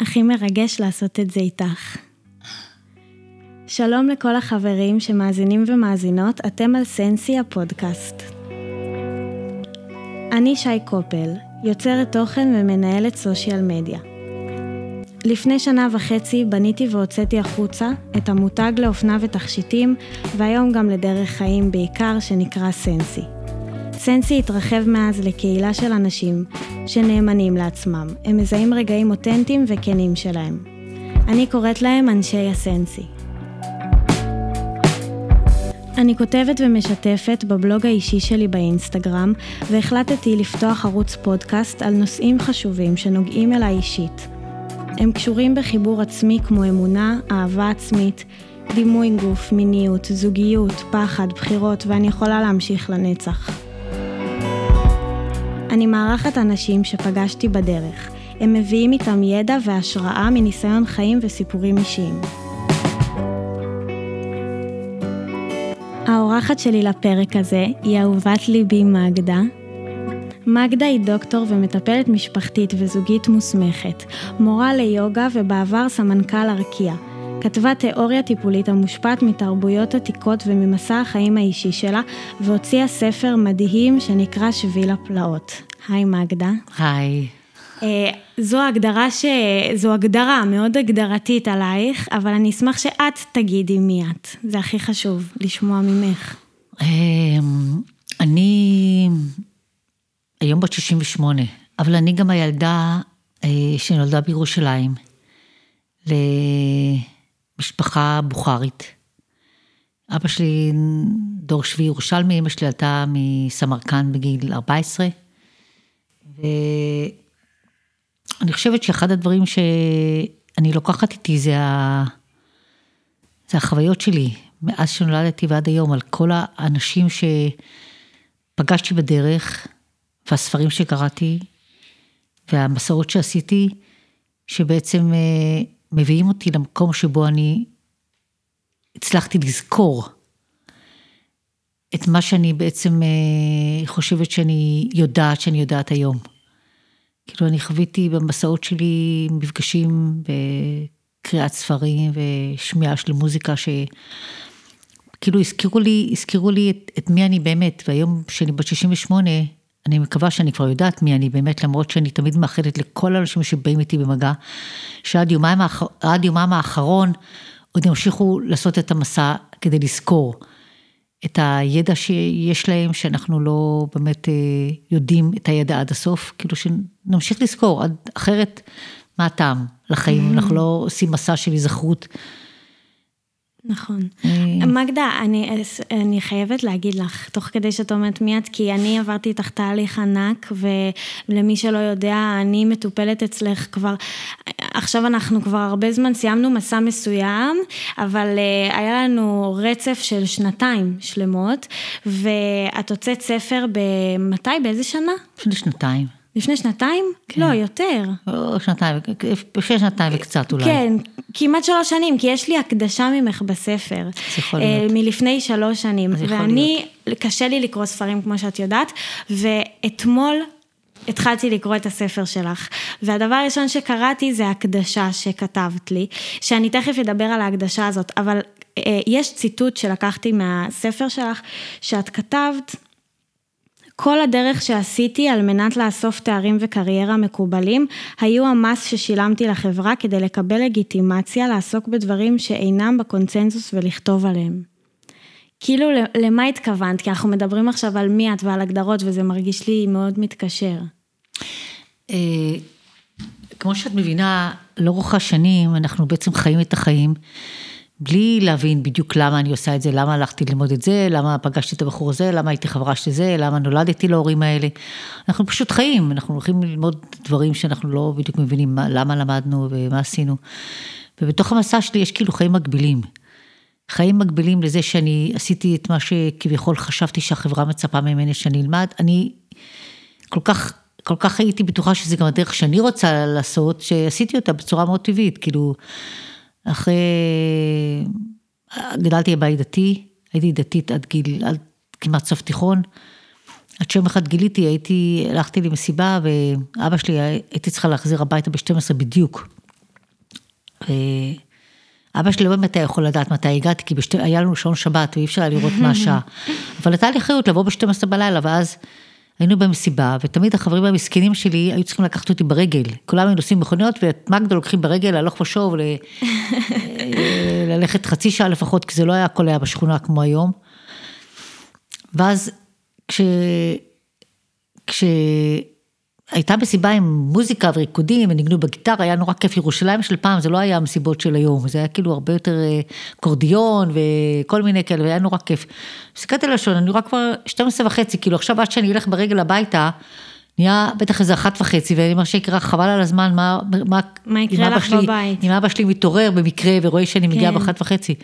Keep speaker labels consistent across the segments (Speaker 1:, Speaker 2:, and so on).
Speaker 1: הכי מרגש לעשות את זה איתך. שלום לכל החברים שמאזינים ומאזינות, אתם על סנסי הפודקאסט. אני שי קופל, יוצרת תוכן ומנהלת סושיאל מדיה. לפני שנה וחצי בניתי והוצאתי החוצה את המותג לאופנה ותכשיטים, והיום גם לדרך חיים בעיקר שנקרא סנסי. סנסי התרחב מאז לקהילה של אנשים שנאמנים לעצמם. הם מזהים רגעים אותנטיים וכנים שלהם. אני קוראת להם אנשי הסנסי. אני כותבת ומשתפת בבלוג האישי שלי באינסטגרם, והחלטתי לפתוח ערוץ פודקאסט על נושאים חשובים שנוגעים אליי אישית. הם קשורים בחיבור עצמי כמו אמונה, אהבה עצמית, דימוי גוף, מיניות, זוגיות, פחד, בחירות, ואני יכולה להמשיך לנצח. אני מארחת אנשים שפגשתי בדרך. הם מביאים איתם ידע והשראה מניסיון חיים וסיפורים אישיים. האורחת שלי לפרק הזה היא אהובת ליבי מגדה. מגדה היא דוקטור ומטפלת משפחתית וזוגית מוסמכת, מורה ליוגה ובעבר סמנכ"ל ארקיע. כתבה תיאוריה טיפולית המושפעת מתרבויות עתיקות וממסע החיים האישי שלה, והוציאה ספר מדהים שנקרא שביל הפלאות. היי מגדה.
Speaker 2: היי.
Speaker 1: Uh, זו הגדרה ש... זו הגדרה מאוד הגדרתית עלייך, אבל אני אשמח שאת תגידי מי את. זה הכי חשוב, לשמוע ממך.
Speaker 2: אמ, אני היום בת 68, אבל אני גם הילדה אה, שנולדה בירושלים, למשפחה בוכרית. אבא שלי דור שביעי ירושלמי, אמא שלי עלתה מסמרקן בגיל 14. ואני חושבת שאחד הדברים שאני לוקחת איתי זה, ה... זה החוויות שלי, מאז שנולדתי ועד היום, על כל האנשים שפגשתי בדרך, והספרים שקראתי, והמסורות שעשיתי, שבעצם אה, מביאים אותי למקום שבו אני הצלחתי לזכור את מה שאני בעצם אה, חושבת שאני יודעת, שאני יודעת היום. כאילו, אני חוויתי במסעות שלי מפגשים וקריאת ספרים ושמיעה של מוזיקה שכאילו הזכירו לי, הזכירו לי את, את מי אני באמת, והיום כשאני בת 68, אני מקווה שאני כבר יודעת מי אני באמת, למרות שאני תמיד מאחלת לכל האנשים שבאים איתי במגע, שעד יומם, יומם האחרון עוד ימשיכו לעשות את המסע כדי לזכור. את הידע שיש להם, שאנחנו לא באמת אה, יודעים את הידע עד הסוף, כאילו שנמשיך לזכור, אחרת מה הטעם לחיים, mm. אנחנו לא עושים מסע של היזכרות.
Speaker 1: נכון. אה. מגדה, אני, אני חייבת להגיד לך, תוך כדי שאת אומרת מי את, כי אני עברתי איתך תהליך ענק, ולמי שלא יודע, אני מטופלת אצלך כבר, עכשיו אנחנו כבר הרבה זמן סיימנו מסע מסוים, אבל uh, היה לנו רצף של שנתיים שלמות, ואת הוצאת ספר במתי? באיזה שנה?
Speaker 2: לפני שנתיים.
Speaker 1: לפני שנתיים? כן. לא, יותר.
Speaker 2: או שנתיים, לפני שנתיים וקצת אולי.
Speaker 1: כן, כמעט שלוש שנים, כי יש לי הקדשה ממך בספר.
Speaker 2: זה יכול להיות.
Speaker 1: מלפני שלוש שנים.
Speaker 2: זה יכול
Speaker 1: ואני, להיות. קשה לי לקרוא ספרים כמו שאת יודעת, ואתמול התחלתי לקרוא את הספר שלך, והדבר הראשון שקראתי זה הקדשה שכתבת לי, שאני תכף אדבר על ההקדשה הזאת, אבל אה, יש ציטוט שלקחתי מהספר שלך, שאת כתבת, כל הדרך שעשיתי על מנת לאסוף תארים וקריירה מקובלים, היו המס ששילמתי לחברה כדי לקבל לגיטימציה לעסוק בדברים שאינם בקונצנזוס ולכתוב עליהם. כאילו למה התכוונת? כי אנחנו מדברים עכשיו על מי את ועל הגדרות וזה מרגיש לי מאוד מתקשר.
Speaker 2: אה, כמו שאת מבינה, לאורך השנים אנחנו בעצם חיים את החיים. בלי להבין בדיוק למה אני עושה את זה, למה הלכתי ללמוד את זה, למה פגשתי את הבחור הזה, למה הייתי חברה של זה, למה נולדתי להורים האלה. אנחנו פשוט חיים, אנחנו הולכים ללמוד דברים שאנחנו לא בדיוק מבינים מה, למה למדנו ומה עשינו. ובתוך המסע שלי יש כאילו חיים מקבילים. חיים מקבילים לזה שאני עשיתי את מה שכביכול חשבתי שהחברה מצפה ממני שאני אלמד. אני כל כך, כל כך הייתי בטוחה שזה גם הדרך שאני רוצה לעשות, שעשיתי אותה בצורה מאוד טבעית, כאילו... אחרי, גדלתי בבית דתי, הייתי דתית עד גיל, עד כמעט סוף תיכון. עד שיום אחד גיליתי, הייתי, הלכתי למסיבה ואבא שלי, הייתי צריכה להחזיר הביתה ב-12 בדיוק. ואבא שלי לא באמת היה יכול לדעת מתי הגעתי, כי בשתי... היה לנו שעון שבת ואי אפשר היה לראות מה השעה. אבל הייתה לי אחריות לבוא ב-12 בלילה, ואז היינו במסיבה, ותמיד החברים המסכנים שלי היו צריכים לקחת אותי ברגל. כולם היו נוסעים מכוניות, ואת מגדל לוקחים ברגל, הלוך ושוב, ל... ללכת חצי שעה לפחות, כי זה לא היה הכל היה בשכונה כמו היום. ואז כש... כש... הייתה מסיבה עם מוזיקה וריקודים וניגנו בגיטרה, היה נורא כיף. ירושלים של פעם, זה לא היה המסיבות של היום, זה היה כאילו הרבה יותר אה, קורדיון וכל מיני כאלה, והיה נורא כיף. הסתכלתי על השעון, אני רואה כבר 12 וחצי, כאילו עכשיו עד שאני אלך ברגל הביתה, נהיה בטח איזה אחת וחצי, ואני אומר שיקרה, חבל על הזמן, מה,
Speaker 1: מה, מה יקרה לך
Speaker 2: שלי,
Speaker 1: בבית?
Speaker 2: אם אבא שלי מתעורר במקרה ורואה שאני כן. מגיעה באחת וחצי.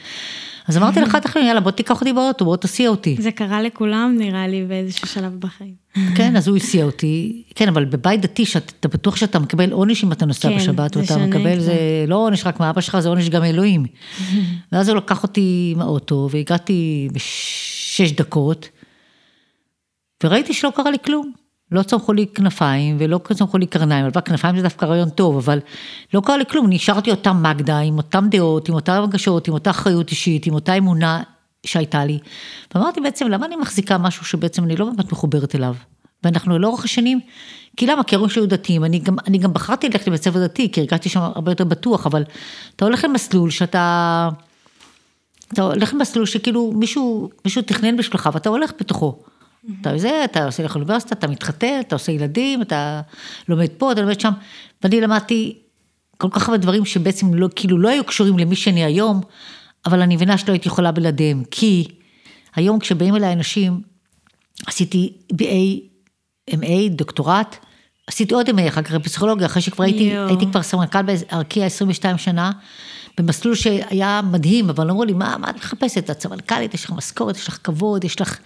Speaker 2: אז אמרתי לך, יאללה, בוא תיקח אותי באוטו, בוא תסיע אותי.
Speaker 1: זה קרה לכולם, נראה לי, באיזשהו שלב בחיים.
Speaker 2: כן, אז הוא הסיע אותי. כן, אבל בבית דתי, שאתה בטוח שאתה מקבל עונש אם אתה נוסע
Speaker 1: כן,
Speaker 2: בשבת, ואתה מקבל, זה לא עונש רק מאבא שלך, זה עונש גם אלוהים. ואז הוא לקח אותי עם האוטו, והגעתי בשש דקות, וראיתי שלא קרה לי כלום. לא צמחו לי כנפיים ולא צמחו לי קרניים, אבל כנפיים זה דווקא רעיון טוב, אבל לא קרה לי כלום, נשארתי אותה מגדה, עם אותן דעות, עם אותן הרגשות, עם אותה אחריות אישית, עם אותה אמונה שהייתה לי. ואמרתי בעצם, למה אני מחזיקה משהו שבעצם אני לא באמת מחוברת אליו? ואנחנו לאורך השנים, כי למה? כי ההורים שלי היו דתיים, אני גם, אני גם בחרתי ללכת לבית ספר דתי, כי הרגשתי שם הרבה יותר בטוח, אבל אתה הולך למסלול שאתה, אתה הולך למסלול שכאילו מישהו, מישהו תכנן בשבילך ואתה הולך בתוכו. אתה זה, אתה עושה לך אוניברסיטה, אתה מתחתן, אתה עושה ילדים, אתה לומד פה, אתה לומד שם, ואני למדתי כל כך הרבה דברים שבעצם לא, כאילו לא היו קשורים למי שאני היום, אבל אני מבינה שלא הייתי יכולה בלעדיהם, כי היום כשבאים אליי אנשים, עשיתי BA, MA, דוקטורט, עשיתי עוד MA אחר כך בפסיכולוגיה, אחרי שכבר הייתי, הייתי כבר סמנכ"ל בארקיע 22 שנה, במסלול שהיה מדהים, אבל אמרו לי, מה, מה את מחפשת? את סמנכ"לית, יש לך משכורת, יש לך כבוד, יש לך...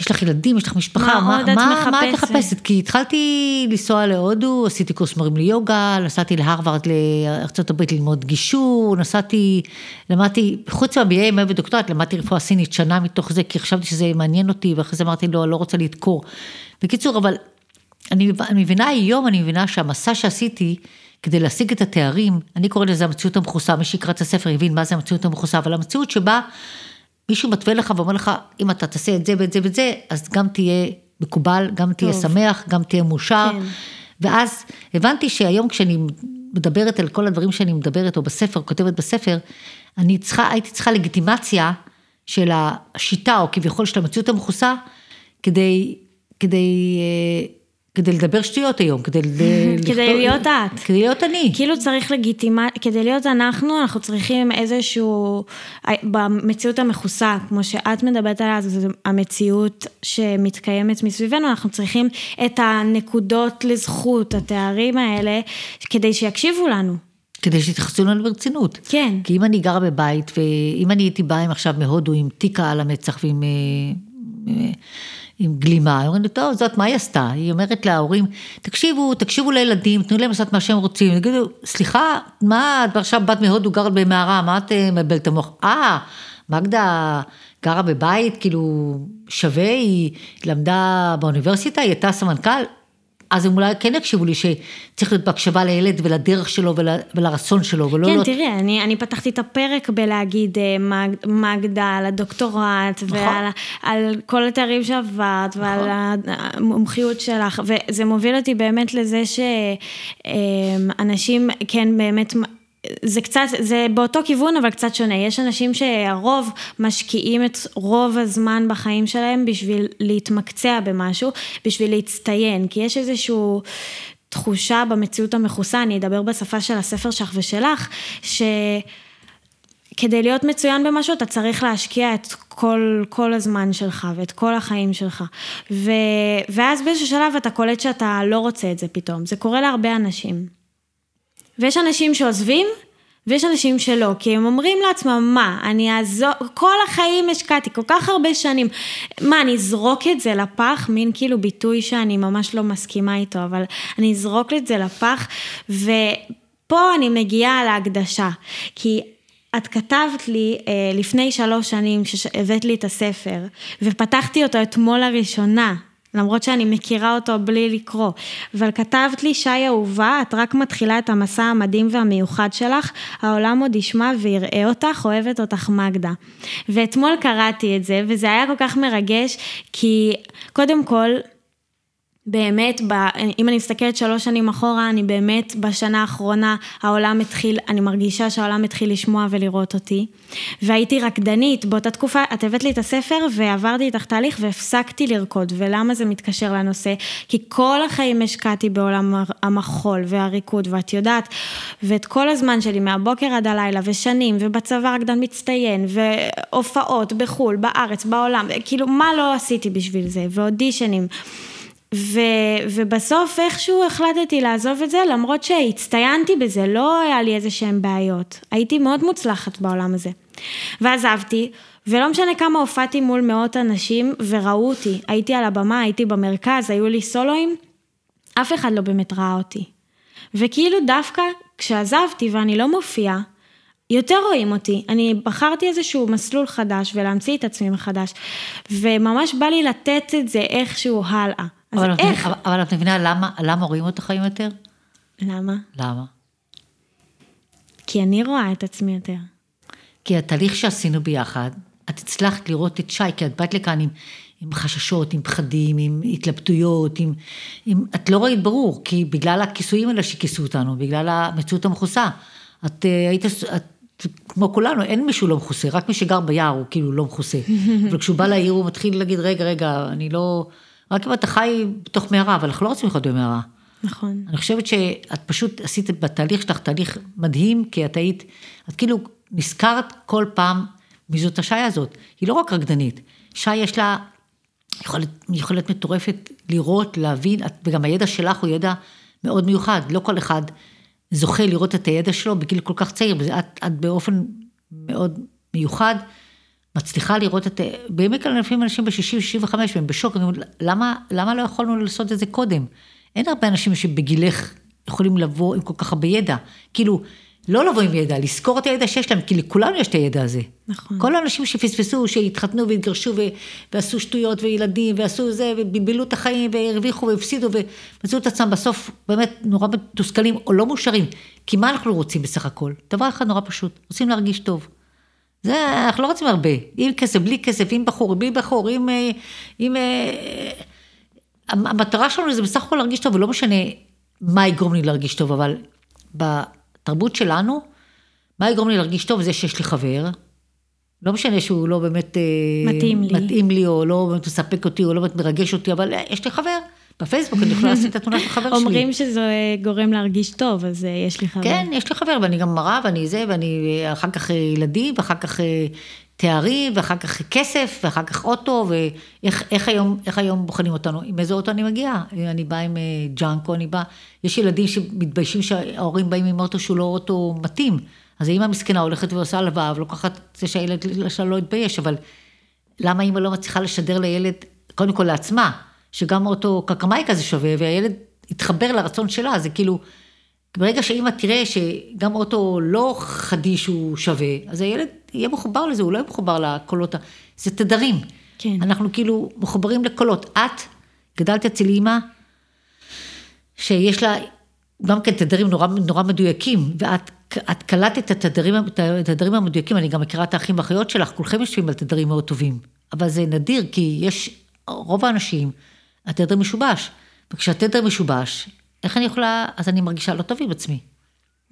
Speaker 2: יש לך ילדים, יש לך משפחה,
Speaker 1: מה, מה
Speaker 2: מה,
Speaker 1: מחפשת?
Speaker 2: מה את מחפשת? כי התחלתי לנסוע להודו, עשיתי קורס מורים ליוגה, נסעתי להרווארד לארה"ב ללמוד גישור, נסעתי, למדתי, חוץ מה-BA, מה ודוקטורט, למדתי רפואה סינית שנה מתוך זה, כי חשבתי שזה מעניין אותי, ואחרי זה אמרתי, לא, לא רוצה לדקור. בקיצור, אבל אני, אני מבינה היום, אני מבינה שהמסע שעשיתי, כדי להשיג את התארים, אני קוראת לזה המציאות המכוסה, מי שיקרא את הספר יבין מה זה המציאות המכוסה, אבל המציאות שבה מישהו מתווה לך ואומר לך, אם אתה תעשה את זה ואת זה ואת זה, אז גם תהיה מקובל, גם תהיה טוב. שמח, גם תהיה מאושר. כן. ואז הבנתי שהיום כשאני מדברת על כל הדברים שאני מדברת, או בספר, כותבת בספר, אני צריכה, הייתי צריכה לגיטימציה של השיטה, או כביכול של המציאות המכוסה, כדי, כדי אה, כדי לדבר שטויות היום, כדי...
Speaker 1: כדי להיות את.
Speaker 2: כדי להיות אני.
Speaker 1: כאילו צריך לגיטימה, כדי להיות אנחנו, אנחנו צריכים איזשהו, במציאות המכוסה, כמו שאת מדברת עליה, זו המציאות שמתקיימת מסביבנו, אנחנו צריכים את הנקודות לזכות, התארים האלה, כדי שיקשיבו לנו.
Speaker 2: כדי שיתייחסו לנו ברצינות.
Speaker 1: כן.
Speaker 2: כי אם אני גרה בבית, ואם אני הייתי באה עכשיו מהודו עם תיקה על המצח ועם... עם גלימה, אומרים לי, טוב, זאת, מה היא עשתה? היא אומרת להורים, תקשיבו, תקשיבו לילדים, תנו להם לעשות מה שהם רוצים. יגידו, סליחה, מה, את עכשיו בת מהודו, גרת במערה, מה את אה, מבלת המוח? אה, מגדה גרה בבית, כאילו, שווה, היא למדה באוניברסיטה, היא הייתה סמנכ"ל, אז הם אולי כן יקשיבו לי שצריך להיות בהקשבה לילד ולדרך שלו ול, ולרצון שלו, ולא
Speaker 1: כן. כן, תראי, אני, אני פתחתי את הפרק בלהגיד אה, מג, מגדה על הדוקטורט, נכון. ועל על כל התארים שעברת, נכון. ועל המומחיות שלך, וזה מוביל אותי באמת לזה שאנשים כן באמת... זה קצת, זה באותו כיוון אבל קצת שונה, יש אנשים שהרוב משקיעים את רוב הזמן בחיים שלהם בשביל להתמקצע במשהו, בשביל להצטיין, כי יש איזשהו תחושה במציאות המכוסה, אני אדבר בשפה של הספר שלך ושלך, שכדי להיות מצוין במשהו אתה צריך להשקיע את כל, כל הזמן שלך ואת כל החיים שלך. ו, ואז באיזשהו שלב אתה קולט שאתה לא רוצה את זה פתאום, זה קורה להרבה אנשים. ויש אנשים שעוזבים, ויש אנשים שלא, כי הם אומרים לעצמם, מה, אני אעזור, כל החיים השקעתי, כל כך הרבה שנים, מה, אני אזרוק את זה לפח, מין כאילו ביטוי שאני ממש לא מסכימה איתו, אבל אני אזרוק את זה לפח, ופה אני מגיעה להקדשה, כי את כתבת לי אה, לפני שלוש שנים, כשהבאת לי את הספר, ופתחתי אותו אתמול לראשונה, למרות שאני מכירה אותו בלי לקרוא. אבל כתבת לי, שי אהובה, את רק מתחילה את המסע המדהים והמיוחד שלך, העולם עוד ישמע ויראה אותך, אוהבת אותך מגדה. ואתמול קראתי את זה, וזה היה כל כך מרגש, כי קודם כל, באמת, ב, אם אני מסתכלת שלוש שנים אחורה, אני באמת בשנה האחרונה, העולם התחיל, אני מרגישה שהעולם התחיל לשמוע ולראות אותי. והייתי רקדנית, באותה תקופה, את הבאת לי את הספר ועברתי איתך תהליך והפסקתי לרקוד. ולמה זה מתקשר לנושא? כי כל החיים השקעתי בעולם המחול והריקוד, ואת יודעת, ואת כל הזמן שלי, מהבוקר עד הלילה, ושנים, ובצבא רקדן מצטיין, והופעות בחו"ל, בארץ, בעולם, כאילו, מה לא עשיתי בשביל זה, ואודישנים. ו, ובסוף איכשהו החלטתי לעזוב את זה, למרות שהצטיינתי בזה, לא היה לי איזה שהן בעיות. הייתי מאוד מוצלחת בעולם הזה. ועזבתי, ולא משנה כמה הופעתי מול מאות אנשים וראו אותי, הייתי על הבמה, הייתי במרכז, היו לי סולואים, אף אחד לא באמת ראה אותי. וכאילו דווקא כשעזבתי ואני לא מופיעה, יותר רואים אותי. אני בחרתי איזשהו מסלול חדש ולהמציא את עצמי מחדש, וממש בא לי לתת את זה איכשהו הלאה. אז
Speaker 2: אבל
Speaker 1: איך?
Speaker 2: את, אבל את מבינה למה, למה רואים אותך היום יותר?
Speaker 1: למה?
Speaker 2: למה?
Speaker 1: כי אני רואה את עצמי יותר.
Speaker 2: כי התהליך שעשינו ביחד, את הצלחת לראות את שי, כי את באת לכאן עם, עם חששות, עם פחדים, עם התלבטויות, עם, עם... את לא ראית ברור, כי בגלל הכיסויים האלה שכיסו אותנו, בגלל המציאות המכוסה. את uh, היית, את, כמו כולנו, אין מישהו לא מכוסה, רק מי שגר ביער הוא כאילו לא מכוסה. אבל כשהוא בא לעיר הוא מתחיל להגיד, רגע, רגע, אני לא... רק אם אתה חי בתוך מערה, אבל אנחנו לא רוצים לחיות במערה.
Speaker 1: נכון.
Speaker 2: אני חושבת שאת פשוט עשית בתהליך שלך תהליך מדהים, כי את היית, את כאילו נזכרת כל פעם מי זאת השי הזאת. היא לא רק רקדנית, שי יש לה יכולת, יכולת מטורפת לראות, להבין, את, וגם הידע שלך הוא ידע מאוד מיוחד. לא כל אחד זוכה לראות את הידע שלו בגיל כל כך צעיר, ואת את באופן מאוד מיוחד. מצליחה לראות את, בימים כאלה לפעמים אנשים ב-60-65 והם בשוק, הם אומרים, למה, למה לא יכולנו לעשות את זה קודם? אין הרבה אנשים שבגילך יכולים לבוא עם כל כך הרבה ידע. כאילו, לא לבוא עם ידע, לזכור את הידע שיש להם, כי לכולנו יש את הידע הזה.
Speaker 1: נכון.
Speaker 2: כל האנשים שפספסו, שהתחתנו והתגרשו ו- ועשו שטויות וילדים ועשו זה, ובלבלו את החיים והרוויחו והפסידו ומצאו את עצמם בסוף באמת נורא מתוסכלים או לא מאושרים. כי מה אנחנו רוצים בסך הכל? דבר אחד נורא פשוט, רוצים להרגיש טוב. זה, אנחנו לא רוצים הרבה. עם כסף, בלי כסף, עם בחור, בלי בחור, עם... אה, עם אה, המטרה שלנו זה בסך הכל להרגיש טוב, ולא משנה מה יגרום לי להרגיש טוב, אבל בתרבות שלנו, מה יגרום לי להרגיש טוב זה שיש לי חבר, לא משנה שהוא לא באמת... אה,
Speaker 1: מתאים לי.
Speaker 2: מתאים לי, או לא באמת מספק אותי, או לא באמת מרגש אותי, אבל יש לי חבר. בפייסבוק אני יכולה לשים את התמונה של חבר שלי.
Speaker 1: אומרים שזה גורם להרגיש טוב, אז יש לי חבר.
Speaker 2: כן, יש לי חבר, ואני גם מראה, ואני זה, ואני אחר כך ילדים, ואחר כך תארים, ואחר כך כסף, ואחר כך אוטו, ואיך היום, היום בוחנים אותנו, עם איזה אוטו אני מגיעה? אני באה עם junk, או אני באה, יש ילדים שמתביישים שההורים באים עם אוטו שהוא לא אוטו מתאים. אז האמא המסכנה הולכת ועושה הלוואה, ולוקחת את זה שהילד שלה לא יתבייש, אבל למה אימא לא מצליחה לשדר לילד, קודם כל לעצמה, שגם אוטו קקמאי כזה שווה, והילד יתחבר לרצון שלה, זה כאילו, ברגע שאימא תראה שגם אוטו לא חדיש הוא שווה, אז הילד יהיה מחובר לזה, הוא לא יהיה מחובר לקולות, זה תדרים.
Speaker 1: כן.
Speaker 2: אנחנו כאילו מחוברים לקולות. את גדלת אצל אימא, שיש לה גם כן תדרים נורא, נורא מדויקים, ואת את קלטת את התדרים, את התדרים המדויקים, אני גם מכירה את האחים והאחיות שלך, כולכם יושבים על תדרים מאוד טובים. אבל זה נדיר, כי יש, רוב האנשים, התדר משובש. וכשהתדר משובש, איך אני יכולה, אז אני מרגישה לא טוב עם עצמי.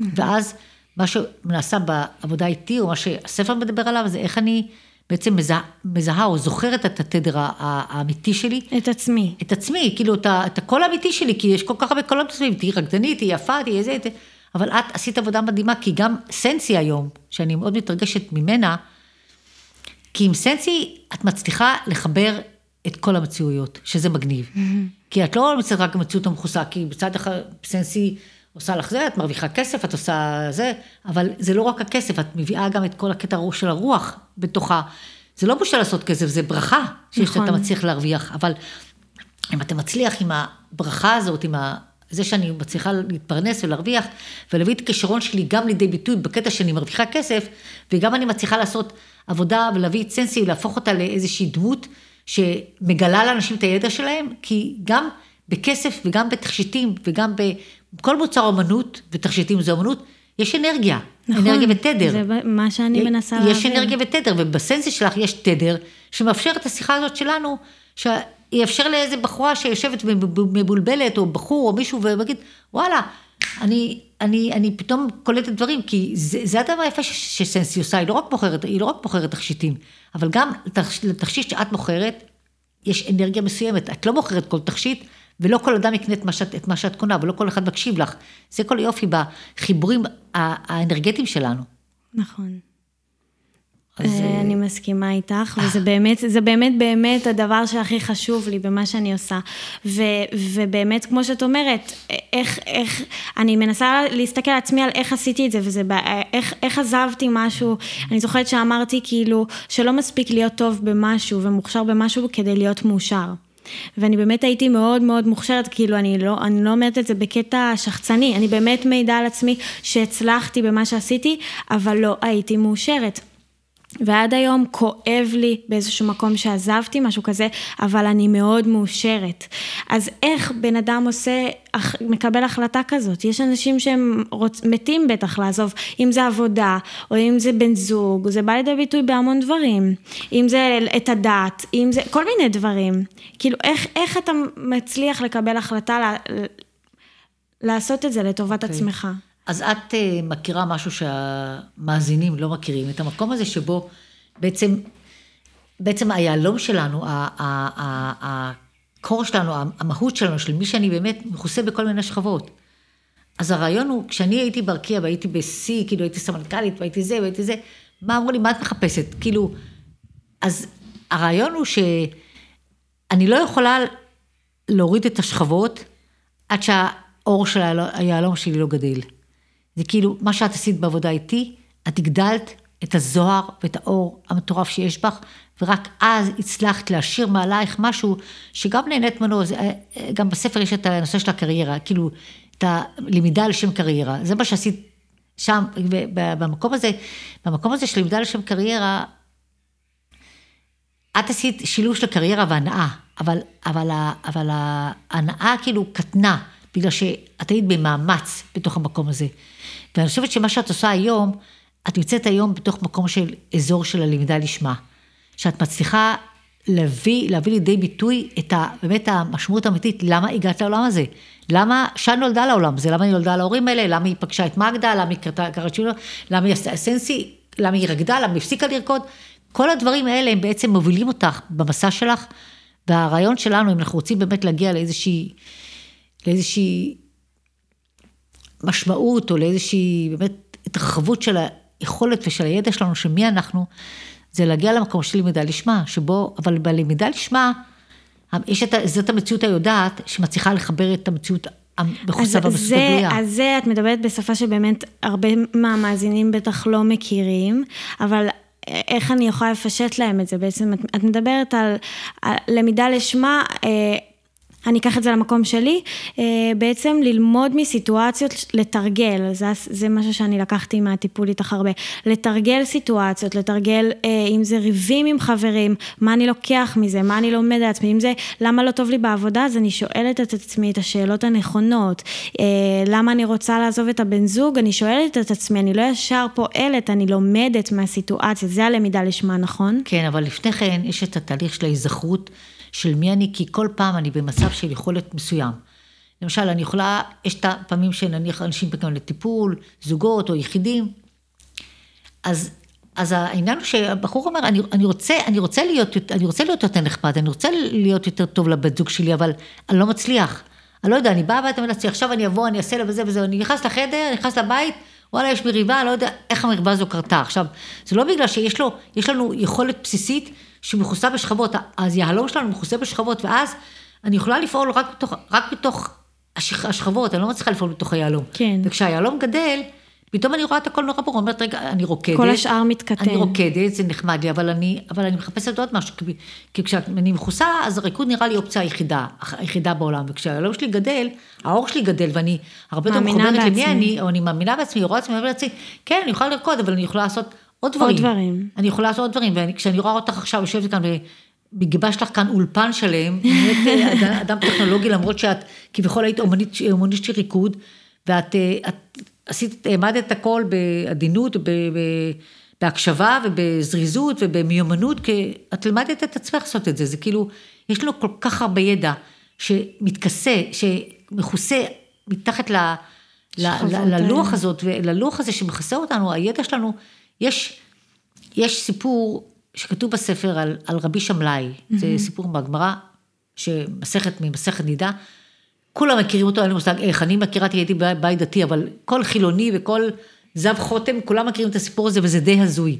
Speaker 2: ואז מה שנעשה בעבודה איתי, או מה שהספר מדבר עליו, זה איך אני בעצם מזהה, מזהה או זוכרת את התדר האמיתי שלי.
Speaker 1: את עצמי.
Speaker 2: את עצמי, כאילו את, את הקול האמיתי שלי, כי יש כל כך הרבה קולות מסביב, תהיי רקדנית, תהיי יפה, תהיי איזה, אבל את עשית עבודה מדהימה, כי גם סנסי היום, שאני מאוד מתרגשת ממנה, כי עם סנסי את מצליחה לחבר את כל המציאויות, שזה מגניב. Mm-hmm. כי את לא מצליחה רק המציאות המכוסה, כי בצד אחד סנסי עושה לך זה, את מרוויחה כסף, את עושה זה, אבל זה לא רק הכסף, את מביאה גם את כל הקטע של הרוח בתוכה. זה לא בושה לעשות כסף, זה ברכה שיש נכון. שאתה מצליח להרוויח, אבל אם אתה מצליח עם הברכה הזאת, עם ה... זה שאני מצליחה להתפרנס ולהרוויח, ולהביא את הכישרון שלי גם לידי ביטוי בקטע שאני מרוויחה כסף, וגם אני מצליחה לעשות עבודה ולהביא את סנסי, להפוך אותה לאיזושהי דמות שמגלה לאנשים את הידע שלהם, כי גם בכסף וגם בתכשיטים וגם בכל מוצר אומנות, ותכשיטים זה אומנות, יש אנרגיה, נכון, אנרגיה ותדר.
Speaker 1: זה מה שאני מנסה להעביר.
Speaker 2: יש אנרגיה ותדר, ובסנסי שלך יש תדר, שמאפשר את השיחה הזאת שלנו, שיאפשר לאיזה בחורה שיושבת מבולבלת, או בחור, או מישהו, ויגיד, וואלה, אני, אני, אני פתאום קולטת דברים, כי זה, זה הדבר היפה שסנסי עושה, היא לא רק בוחרת, היא לא רק בוחרת תכשיטים, אבל גם לתכשיט שאת בוחרת, יש אנרגיה מסוימת, את לא בוחרת כל תכשיט, ולא כל אדם יקנה את מה שאת, את מה שאת קונה, ולא כל אחד מקשיב לך. זה כל היופי בחיבורים האנרגטיים שלנו.
Speaker 1: נכון. אז... אה, אני מסכימה איתך, וזה באמת, זה באמת באמת הדבר שהכי חשוב לי במה שאני עושה. ו, ובאמת, כמו שאת אומרת, איך, איך, אני מנסה להסתכל על עצמי על איך עשיתי את זה, וזה, איך, איך עזבתי משהו, אני זוכרת שאמרתי כאילו, שלא מספיק להיות טוב במשהו ומוכשר במשהו כדי להיות מאושר. ואני באמת הייתי מאוד מאוד מוכשרת, כאילו אני לא, אני לא אומרת את זה בקטע שחצני, אני באמת מעידה על עצמי שהצלחתי במה שעשיתי, אבל לא הייתי מאושרת. ועד היום כואב לי באיזשהו מקום שעזבתי, משהו כזה, אבל אני מאוד מאושרת. אז איך בן אדם עושה, מקבל החלטה כזאת? יש אנשים שהם רוצ, מתים בטח לעזוב, אם זה עבודה, או אם זה בן זוג, זה בא לידי ביטוי בהמון דברים. אם זה את הדת, אם זה, כל מיני דברים. כאילו, איך, איך אתה מצליח לקבל החלטה לה, לעשות את זה לטובת okay. אוקיי. עצמך?
Speaker 2: אז את uh, מכירה משהו שהמאזינים לא מכירים, את המקום הזה שבו בעצם, בעצם היהלום שלנו, הקור שלנו, המהות שלנו, של מי שאני באמת מכוסה בכל מיני שכבות. אז הרעיון הוא, כשאני הייתי בארקיע והייתי בשיא, כאילו הייתי סמנכ"לית והייתי זה והייתי זה, מה אמרו לי, מה את מחפשת? כאילו, אז הרעיון הוא שאני לא יכולה להוריד את השכבות עד שהאור של היהלום שלי לא גדל. זה כאילו, מה שאת עשית בעבודה איתי, את הגדלת את הזוהר ואת האור המטורף שיש בך, ורק אז הצלחת להשאיר מעלייך משהו שגם נהנית ממנו, אה, גם בספר יש את הנושא של הקריירה, כאילו, את הלמידה על שם קריירה, זה מה שעשית שם, במקום הזה, במקום הזה של למידה על שם קריירה, את עשית שילוב של קריירה והנאה, אבל, אבל, אבל ההנאה כאילו קטנה, בגלל שאת היית במאמץ בתוך המקום הזה. ואני חושבת שמה שאת עושה היום, את נמצאת היום בתוך מקום של אזור של הלמידה לשמה. שאת מצליחה להביא, להביא לידי ביטוי את ה, באמת המשמעות האמיתית, למה הגעת לעולם הזה? למה שן נולדה לעולם הזה? למה היא נולדה להורים האלה? למה היא פגשה את מגדה? למה היא קראת שילה? למה היא עשתה סנסי? למה היא רקדה? למה היא הפסיקה לרקוד? כל הדברים האלה הם בעצם מובילים אותך במסע שלך, והרעיון שלנו, אם אנחנו רוצים באמת להגיע לאיזושהי, לאיזושהי משמעות או לאיזושהי באמת התרחבות של היכולת ושל הידע שלנו, של מי אנחנו, זה להגיע למקום של למידה לשמה, שבו, אבל בלמידה לשמה, יש את, זאת המציאות היודעת, שמצליחה לחבר את המציאות המכוסה והמסוגליה.
Speaker 1: אז זה, את מדברת בשפה שבאמת הרבה מהמאזינים בטח לא מכירים, אבל איך אני יכולה לפשט להם את זה בעצם? את, את מדברת על, על למידה לשמה, אה, אני אקח את זה למקום שלי, אה, בעצם ללמוד מסיטואציות, לתרגל, זה, זה משהו שאני לקחתי מהטיפול איתך הרבה, לתרגל סיטואציות, לתרגל אה, אם זה ריבים עם חברים, מה אני לוקח מזה, מה אני לומד על עצמי, אם זה למה לא טוב לי בעבודה, אז אני שואלת את עצמי את השאלות הנכונות, אה, למה אני רוצה לעזוב את הבן זוג, אני שואלת את עצמי, אני לא ישר פועלת, אני לומדת מהסיטואציה, זה הלמידה לשמה, נכון?
Speaker 2: כן, אבל לפני כן יש את התהליך של ההיזכרות. של מי אני, כי כל פעם אני במצב של יכולת מסוים. למשל, אני יכולה, יש את הפעמים שנניח אנשים פתאום לטיפול, זוגות או יחידים, אז, אז העניין הוא שהבחור אומר, אני, אני, רוצה, אני, רוצה להיות, אני רוצה להיות יותר נחמד, אני רוצה להיות יותר טוב לבת זוג שלי, אבל אני לא מצליח. אני לא יודע, אני באה הביתה ואומרת עכשיו אני אבוא, אני אעשה לה וזה וזה, אני נכנס לחדר, נכנס לבית, וואלה, יש מריבה, אני לא יודע איך המריבה הזו קרתה. עכשיו, זה לא בגלל שיש לו, יש לנו יכולת בסיסית שמכוסה בשכבות, אז יהלום שלנו מכוסה בשכבות, ואז אני יכולה לפעול רק בתוך, רק בתוך השכבות, אני לא מצליחה לפעול בתוך היהלום.
Speaker 1: כן.
Speaker 2: וכשהיהלום גדל, פתאום אני רואה את הכל נורא ברור, אומרת, רגע, אני רוקדת.
Speaker 1: כל השאר מתקטן.
Speaker 2: אני רוקדת, זה נחמד לי, אבל אני, אבל אני מחפשת עוד משהו, כי, כי כשאני מכוסה, אז הריקוד נראה לי אופציה היחידה, היחידה בעולם, וכשהיהלום שלי גדל, האור שלי גדל, ואני הרבה יותר מחוברת למי אני, או אני מאמינה בעצמי, רואה עצמי, אומרת לעצמי, כן, אני יכולה לרקוד, אבל אני יכולה לעשות עוד דברים.
Speaker 1: עוד דברים.
Speaker 2: אני יכולה לעשות עוד דברים, וכשאני רואה אותך עכשיו יושבת כאן גיבש לך כאן אולפן שלם, באמת אדם, אדם טכנולוגי, למרות שאת כביכול היית אומנית, אומנית של ריקוד, ואת את, עשית, העמדת את הכל בעדינות, ב, ב, בהקשבה ובזריזות ובמיומנות, כי את למדת את עצמך לעשות את זה, זה כאילו, יש לנו כל כך הרבה ידע שמתכסה, שמכוסה מתחת ל... ללוח הזאת, ללוח הזה שמכסה אותנו, הידע שלנו, יש, יש סיפור שכתוב בספר על, על רבי שמלאי, mm-hmm. זה סיפור מהגמרא, שמסכת ממסכת נידה, כולם מכירים אותו, אין לי מושג איך, אני מכירה, הייתי בית דתי, אבל כל חילוני וכל זב חותם, כולם מכירים את הסיפור הזה וזה די הזוי.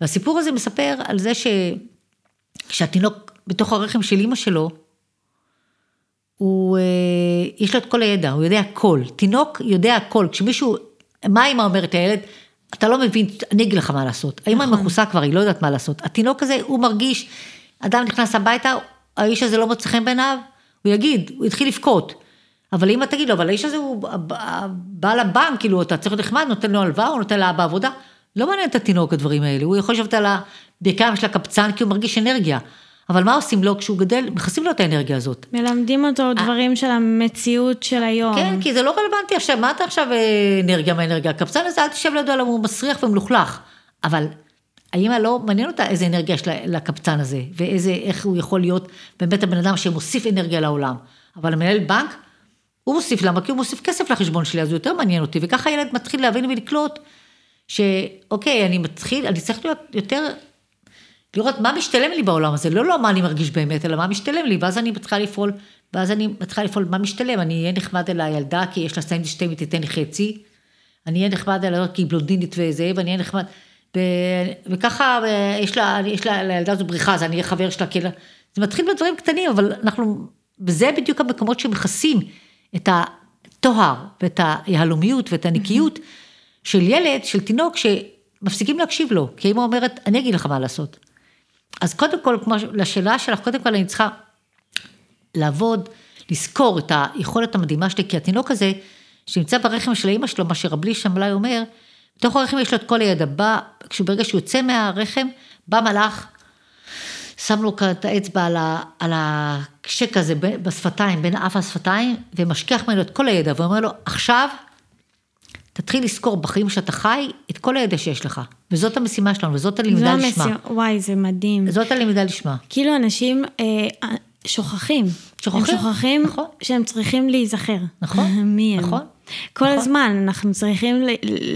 Speaker 2: והסיפור הזה מספר על זה שכשהתינוק בתוך הרחם של אימא שלו, הוא, אה, יש לו את כל הידע, הוא יודע הכל. תינוק יודע הכל. כשמישהו, מה האמא אומרת לילד? אתה לא מבין, אני אגיד לך מה לעשות. האמא נכון. מכוסה כבר, היא לא יודעת מה לעשות. התינוק הזה, הוא מרגיש, אדם נכנס הביתה, האיש הזה לא מוצא חן בעיניו, הוא יגיד, הוא התחיל לבכות. אבל אמא תגיד לו, אבל האיש הזה הוא בעל הבנק, כאילו, אתה צריך להיות נחמד, נותן לו הלוואה, הוא נותן לה בעבודה. לא מעניין את התינוק הדברים האלה, הוא יכול לשבת על הברכיים של הקבצן כי הוא מרגיש אנרגיה. אבל מה עושים לו כשהוא גדל? מכסים לו את האנרגיה הזאת.
Speaker 1: מלמדים אותו אה. דברים של המציאות של היום.
Speaker 2: כן, כי זה לא רלוונטי עכשיו, מה אתה עכשיו אה, אנרגיה מהאנרגיה? הקבצן הזה, אל תשב לידו, למה הוא מסריח ומלוכלך. אבל האמא לא מעניין אותה איזה אנרגיה יש לקבצן הזה, ואיזה, איך הוא יכול להיות באמת הבן אדם שמוסיף אנרגיה לעולם. אבל המנהל בנק, הוא מוסיף, למה? כי הוא מוסיף כסף לחשבון שלי, אז הוא יותר מעניין אותי, וככה הילד מתחיל להבין ולקלוט, שאוקיי, אני מתחיל, אני צריך להיות יותר לראות מה משתלם לי בעולם הזה, לא, לא מה אני מרגיש באמת, אלא מה משתלם לי, ואז אני מתחילה לפעול, ואז אני מתחילה לפעול מה משתלם, אני אהיה נחמד אל הילדה, כי יש לה סנדוויץ' והיא תיתן חצי, אני אהיה נחמד אל הילדה כי היא בלונדינית וזה, ואני אהיה נחמד, ו... וככה יש לה, יש לה, לילדה הזו בריכה, אז אני אהיה חבר שלה, כאילו, זה מתחיל בדברים קטנים, אבל אנחנו, וזה בדיוק המקומות שמכסים את הטוהר, ואת היהלומיות, ואת הנקיות של ילד, של תינוק, שמפסיקים להקשיב לו, כי אמא אומרת, אני אגיד לך מה לעשות. אז קודם כל, כמו לשאלה שלך, קודם כל אני צריכה לעבוד, לזכור את היכולת המדהימה שלי, כי התינוק הזה, שנמצא ברחם של האימא שלו, מה שרבלי שמלאי אומר, בתוך הרחם יש לו את כל הידע, בא, כשברגע שהוא יוצא מהרחם, בא מלאך, שם לו את האצבע על, על הקשק הזה בשפתיים, בין האף לשפתיים, ומשכיח ממנו את כל הידע, ואומר לו, עכשיו תתחיל לזכור בחיים שאתה חי את כל הידע שיש לך. וזאת המשימה שלנו, וזאת הלמידה לשמה. המשימה,
Speaker 1: וואי, זה מדהים.
Speaker 2: זאת הלמידה לשמה.
Speaker 1: כאילו אנשים אה, שוכחים. שוכחים, הם שוכחים נכון. שהם צריכים להיזכר.
Speaker 2: נכון.
Speaker 1: מי הם.
Speaker 2: נכון.
Speaker 1: כל נכון. הזמן אנחנו צריכים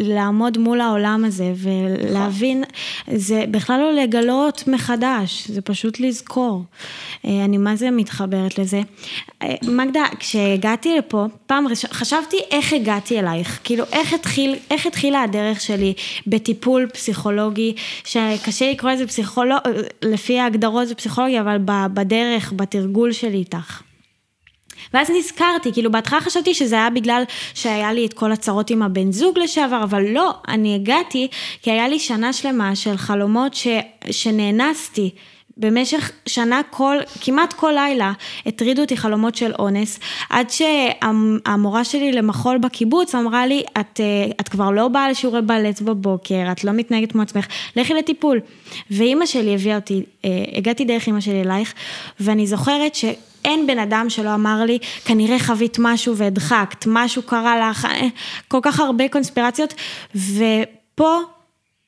Speaker 1: לעמוד מול העולם הזה ולהבין, נכון. זה בכלל לא לגלות מחדש, זה פשוט לזכור. אה, אני מה זה מתחברת לזה. אה, מגדה, כשהגעתי לפה, פעם ראשונה, חשבתי איך הגעתי אלייך, כאילו איך, התחיל, איך התחילה הדרך שלי בטיפול פסיכולוגי, שקשה לקרוא לזה פסיכולוג, לפי ההגדרות זה פסיכולוגיה, אבל בדרך, בתרגול שלי איתך. ואז נזכרתי, כאילו בהתחלה חשבתי שזה היה בגלל שהיה לי את כל הצרות עם הבן זוג לשעבר, אבל לא, אני הגעתי כי היה לי שנה שלמה של חלומות ש, שנאנסתי. במשך שנה כל, כמעט כל לילה הטרידו אותי חלומות של אונס, עד שהמורה שלי למחול בקיבוץ אמרה לי, את, את כבר לא באה לשיעורי בלט בבוקר, את לא מתנהגת כמו עצמך, לכי לטיפול. ואימא שלי הביאה אותי, אה, הגעתי דרך אימא שלי אלייך, ואני זוכרת ש... אין בן אדם שלא אמר לי, כנראה חווית משהו והדחקת, משהו קרה לך, אה, כל כך הרבה קונספירציות, ופה,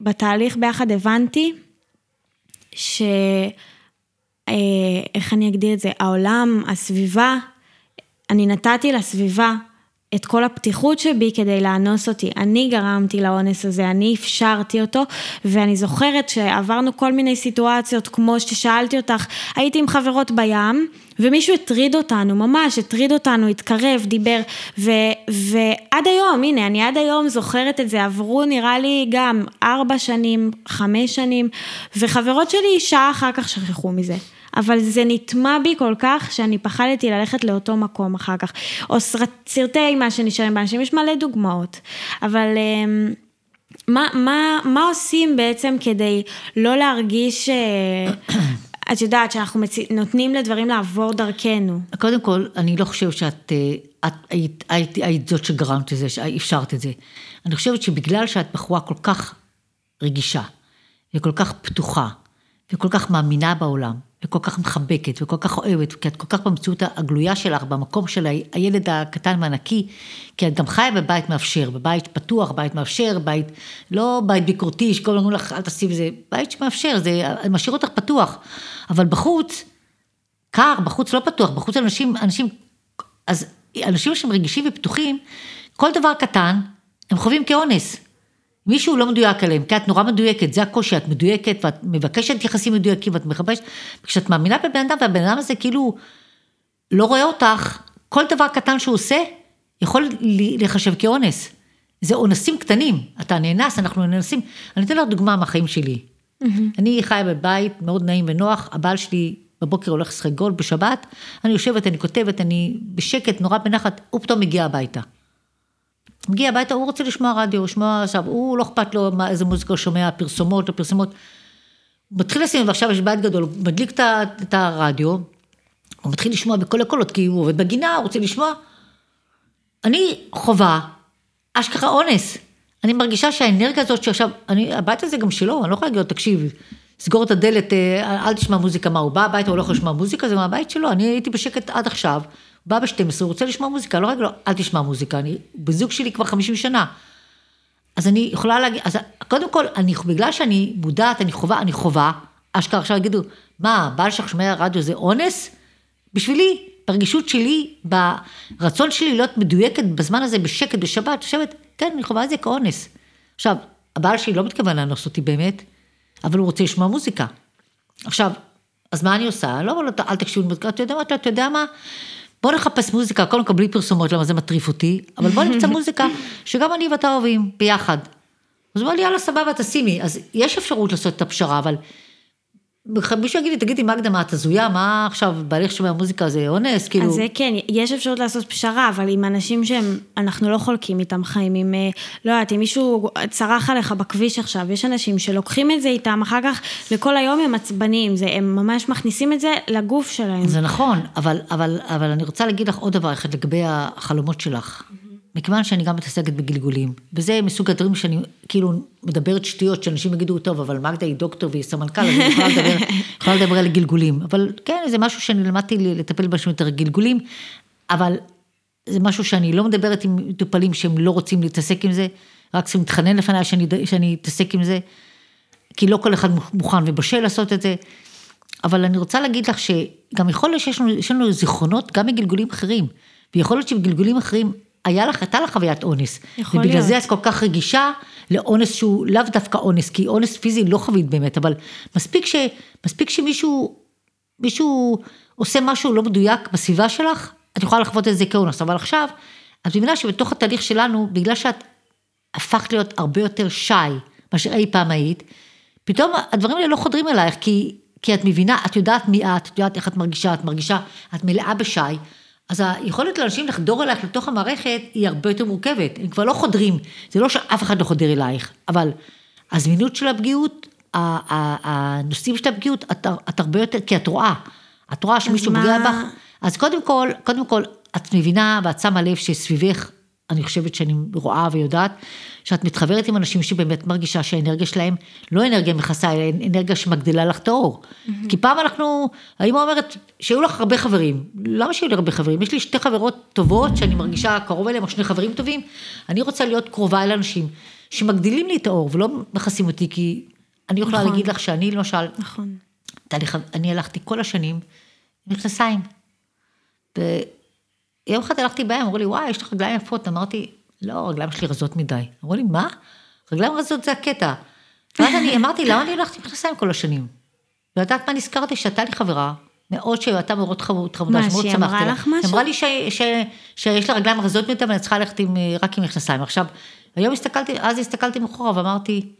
Speaker 1: בתהליך ביחד הבנתי, ש... אה, איך אני אגדיר את זה? העולם, הסביבה, אני נתתי לסביבה את כל הפתיחות שבי כדי לאנוס אותי. אני גרמתי לאונס הזה, אני אפשרתי אותו, ואני זוכרת שעברנו כל מיני סיטואציות, כמו ששאלתי אותך, הייתי עם חברות בים, ומישהו הטריד אותנו, ממש הטריד אותנו, התקרב, דיבר, ו, ועד היום, הנה, אני עד היום זוכרת את זה, עברו נראה לי גם ארבע שנים, חמש שנים, וחברות שלי שעה אחר כך שכחו מזה. אבל זה נטמע בי כל כך שאני פחדתי ללכת לאותו מקום אחר כך. או סרטי אימה שנשארים באנשים, יש מלא דוגמאות. אבל אמ, מה, מה, מה עושים בעצם כדי לא להרגיש... אה, את יודעת שאנחנו מצ... נותנים לדברים לעבור דרכנו.
Speaker 2: קודם כל, אני לא חושבת שאת אה, את, היית, היית, היית זאת שגרמת לזה, שאפשרת את זה. אני חושבת שבגלל שאת בחורה כל כך רגישה, וכל כך פתוחה, וכל כך מאמינה בעולם, וכל כך מחבקת, וכל כך אוהבת, כי את כל כך במציאות הגלויה שלך, במקום של הילד הקטן והנקי, כי את גם חיה בבית מאפשר, בבית פתוח, בית מאפשר, בית, לא בית ביקורתי, שכל הזמן לך, אל תעשי זה, בית שמאפשר, זה משאיר אותך פתוח. אבל בחוץ, קר, בחוץ לא פתוח, בחוץ אנשים, אנשים, אז אנשים שהם רגישים ופתוחים, כל דבר קטן, הם חווים כאונס. מישהו לא מדויק עליהם, כי את נורא מדויקת, זה הקושי, את מדויקת ואת מבקשת יחסים מדויקים ואת מחפשת, כשאת מאמינה בבן אדם והבן אדם הזה כאילו לא רואה אותך, כל דבר קטן שהוא עושה יכול להיחשב כאונס. זה אונסים קטנים, אתה נאנס, אנחנו נאנסים. אני אתן לך דוגמה מהחיים שלי. Mm-hmm. אני חיה בבית מאוד נעים ונוח, הבעל שלי בבוקר הולך לשחק גול בשבת, אני יושבת, אני כותבת, אני בשקט, נורא בנחת, הוא פתאום מגיע הביתה. מגיע הביתה, הוא רוצה לשמוע רדיו, לשמוע עכשיו, הוא לא אכפת לו מה, איזה מוזיקה הוא שומע, פרסומות, לא פרסומות. הוא מתחיל לשים, ועכשיו יש בית גדול, הוא מדליק את הרדיו, הוא מתחיל לשמוע בכל הקולות, כי הוא עובד בגינה, הוא רוצה לשמוע. אני חובה, אשכרה אונס. אני מרגישה שהאנרגיה הזאת שעכשיו, אני, הבית הזה גם שלו, אני לא יכולה להגיד לו, תקשיב, סגור את הדלת, אה, אל תשמע מוזיקה, מה, הוא בא הביתה, הוא לא יכול לשמוע מוזיקה, זה מהבית שלו, אני הייתי בשקט עד עכשיו, בא ב-12, הוא רוצה לשמוע מוזיקה, לא רק לא, אל תשמע מוזיקה, אני בזוג שלי כבר 50 שנה. אז אני יכולה להגיד, אז קודם כל, אני, בגלל שאני מודעת, אני חובה, אני חובה, אשכרה עכשיו יגידו, מה, בעל שלך שומע רדיו זה אונס? בשבילי, ברגישות שלי, ברצון שלי להיות מדויקת בזמן הזה בשקט, בשבת, יושבת, כן, אני חווה את זה כאונס. עכשיו, הבעל שלי לא מתכוון לאנוס אותי באמת, אבל הוא רוצה לשמוע מוזיקה. עכשיו, אז מה אני עושה? לא אומר לו, אל תקשיבו למוזיקה, אתה יודע מה, אתה יודע מה? בוא נחפש מוזיקה, קודם כל בלי פרסומות, למה זה מטריף אותי, אבל בוא נמצא מוזיקה שגם אני ואתה אוהבים, ביחד. אז הוא אומר לי, יאללה, סבבה, תשימי. אז יש אפשרות לעשות את הפשרה, אבל מישהו יגיד לי, תגידי, מגדה, מה את הזויה? מה עכשיו, בהליך שומע מוזיקה זה אונס? כאילו...
Speaker 1: אז זה כן, יש אפשרות לעשות פשרה, אבל עם אנשים שהם, אנחנו לא חולקים איתם חיים, עם, אה, לא יודעת, אם מישהו צרח עליך בכביש עכשיו, יש אנשים שלוקחים את זה איתם, אחר כך לכל היום הם עצבניים, זה, הם ממש מכניסים את זה לגוף שלהם.
Speaker 2: זה נכון, אבל, אבל, אבל אני רוצה להגיד לך עוד דבר אחד לגבי החלומות שלך. מכיוון שאני גם מתעסקת בגלגולים, וזה מסוג הדברים שאני כאילו מדברת שטויות, שאנשים יגידו, טוב, אבל מגדה היא דוקטור והיא סמנכ"ל, אז אני יכולה לדבר, יכולה לדבר על גלגולים. אבל כן, זה משהו שאני למדתי לטפל בשביל יותר גלגולים, אבל זה משהו שאני לא מדברת עם מטופלים שהם לא רוצים להתעסק עם זה, רק צריכים להתחנן לפניי שאני, שאני אתעסק עם זה, כי לא כל אחד מוכן ובשל לעשות את זה. אבל אני רוצה להגיד לך שגם יכול להיות שיש לנו, לנו זיכרונות גם מגלגולים אחרים, ויכול להיות שבגלגולים אחרים היה לך, הייתה לך חוויית אונס. יכול ובגלל להיות. זה את כל כך רגישה לאונס שהוא לאו דווקא אונס, כי אונס פיזי לא חווית באמת, אבל מספיק, ש, מספיק שמישהו מישהו עושה משהו לא מדויק בסביבה שלך, את יכולה לחוות את זה כאונס, אבל עכשיו, את מבינה שבתוך התהליך שלנו, בגלל שאת הפכת להיות הרבה יותר שי מאשר אי פעם היית, פתאום הדברים האלה לא חודרים אלייך, כי, כי את מבינה, את יודעת מי את, את יודעת איך את מרגישה, את מרגישה, את מלאה בשי, אז היכולת לאנשים לחדור אלייך לתוך המערכת היא הרבה יותר מורכבת, הם כבר לא חודרים, זה לא שאף אחד לא חודר אלייך, אבל הזמינות של הפגיעות, הנושאים של הפגיעות, את, את הרבה יותר, כי את רואה, את רואה שמישהו. פוגע בך, אז קודם כל, קודם כל, את מבינה ואת שמה לב שסביבך אני חושבת שאני רואה ויודעת, שאת מתחברת עם אנשים שבאמת מרגישה שהאנרגיה שלהם לא אנרגיה מכסה, אלא אנרגיה שמגדילה לך את האור. Mm-hmm. כי פעם אנחנו, האמא אומרת, שהיו לך הרבה חברים, למה שיהיו לי הרבה חברים? יש לי שתי חברות טובות שאני מרגישה קרוב אליהם, או שני חברים טובים, אני רוצה להיות קרובה אל אנשים שמגדילים לי את האור ולא מכסים אותי, כי אני יכולה נכון. להגיד לך שאני למשל, נכון. תהליך, אני הלכתי כל השנים עם מכנסיים. יום אחד הלכתי בהם, אמרו לי, וואי, יש לך רגליים יפות. אמרתי, לא, הרגליים שלי רזות מדי. אמרו לי, מה? רגליים רזות זה הקטע. ואז אני אמרתי, למה אני הולכת עם מכנסיים כל השנים? ויודעת מה נזכרתי? שהייתה לי חברה, מאוד שהייתה מאוד חמודה, שמאוד שמחתי לה.
Speaker 1: מה, שהיא אמרה לך משהו?
Speaker 2: היא אמרה לי ש, ש, שיש לה רגליים רזות מדי ואני צריכה ללכת עם, רק עם מכנסיים. עכשיו, היום הסתכלתי, אז הסתכלתי מאחורה ואמרתי,